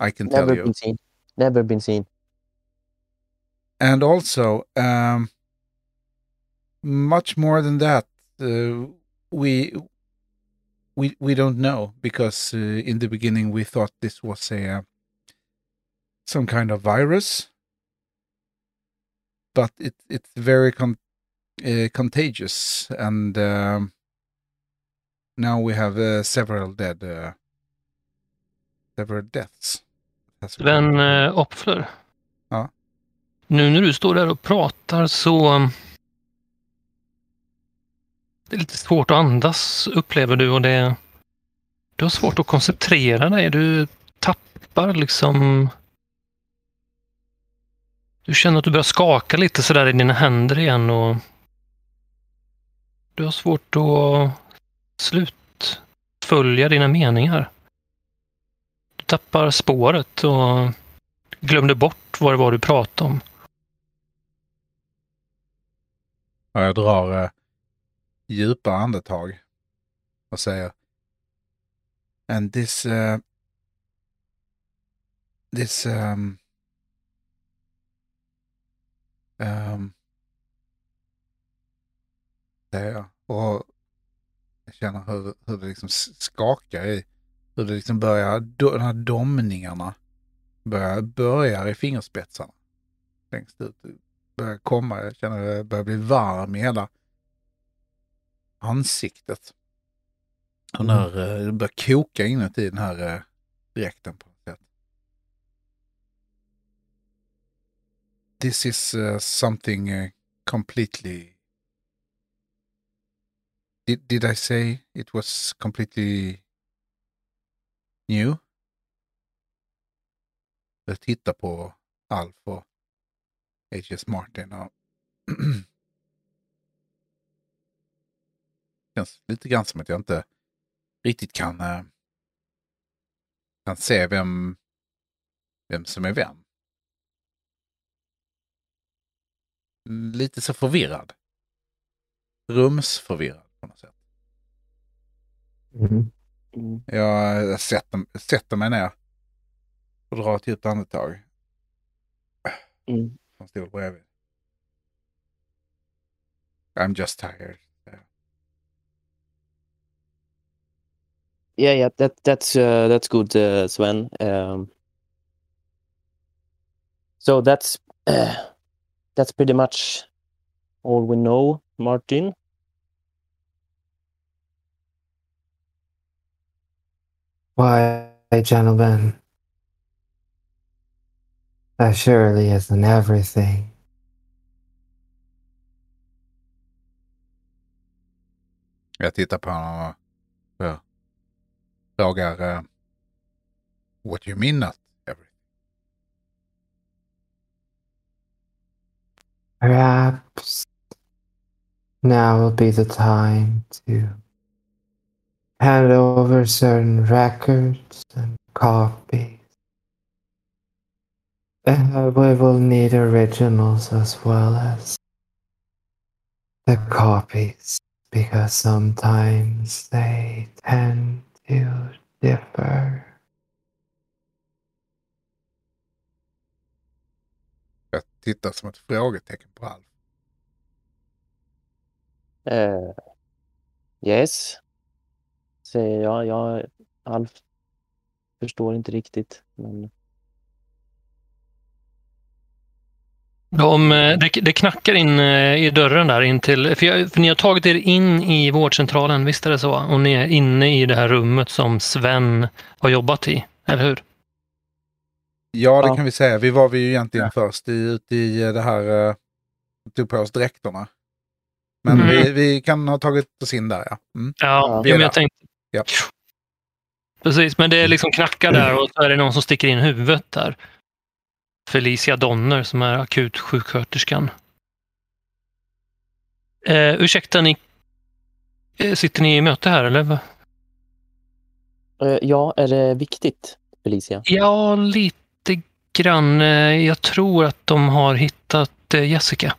i can tell Never you been seen. Never been seen. and also um, much more than that uh, we we we don't know because uh, in the beginning we thought this was a uh, some kind of virus but it it's very con- uh, contagious and um, now we have uh, several dead uh, several deaths Sven eh, Opfler. Ja. Nu när du står där och pratar så... Det är lite svårt att andas upplever du och det... Du har svårt att koncentrera dig. Du tappar liksom Du känner att du börjar skaka lite sådär i dina händer igen och du har svårt att slutfölja dina meningar. Du tappar spåret och glömde bort vad det var du pratade om. Jag drar eh, djupa andetag och säger And this uh, this um, um, säger jag. Och jag känner hur, hur det liksom skakar i, hur det liksom börjar, de här domningarna börjar, börjar i fingerspetsarna. Längst ut. Börjar komma, jag känner hur det börjar bli varm i hela ansiktet. Och när mm. det börjar koka inuti den här eh, dräkten på något sätt. This is uh, something uh, completely... Did, did I say it was completely new? Jag tittar på Alf och H.S. Martin och känns lite grann som att jag inte riktigt kan, eh, kan se vem, vem som är vem. Lite så förvirrad. Rumsförvirrad på något sätt. Mm. Mm. Jag sätter, sätter mig ner och drar ett djupt andetag. Mm. Som stol bredvid. I'm just tired. Yeah, yeah, that that's uh, that's good, uh, Sven. Um, so that's uh, that's pretty much all we know, Martin. Why, gentlemen, that surely isn't everything. Jag tittar på honom och frågar uh, What do you mean not everything? Perhaps now will be the time to hand over certain records and copies. And we will need originals as well as the copies because sometimes they tend differ. Jag tittar som ett frågetecken på Alf. Uh, yes, säger jag. jag. Alf förstår inte riktigt. Men... De, eh, det, det knackar in eh, i dörren där in till, för, jag, för ni har tagit er in i vårdcentralen, visst är det så? Och ni är inne i det här rummet som Sven har jobbat i, eller hur? Ja, det Ja. kan vi säga. Vi var vi ju egentligen Ja. först i, ute i det här, tog på oss dräkterna. Men Mm. vi, vi kan ha tagit oss in där ja. Mm. Ja, Ja, ja, vi är men jag där. tänkte... Ja. Precis, men det är liksom knackar där och så är det någon som sticker in huvudet där. Felicia Donner som är akutsjuksköterskan. Eh, ursäkta, ni, eh, sitter ni i möte här eller? Eh, ja, är det viktigt, Felicia? Ja, lite grann. Eh, Jag tror att de har hittat Jessica.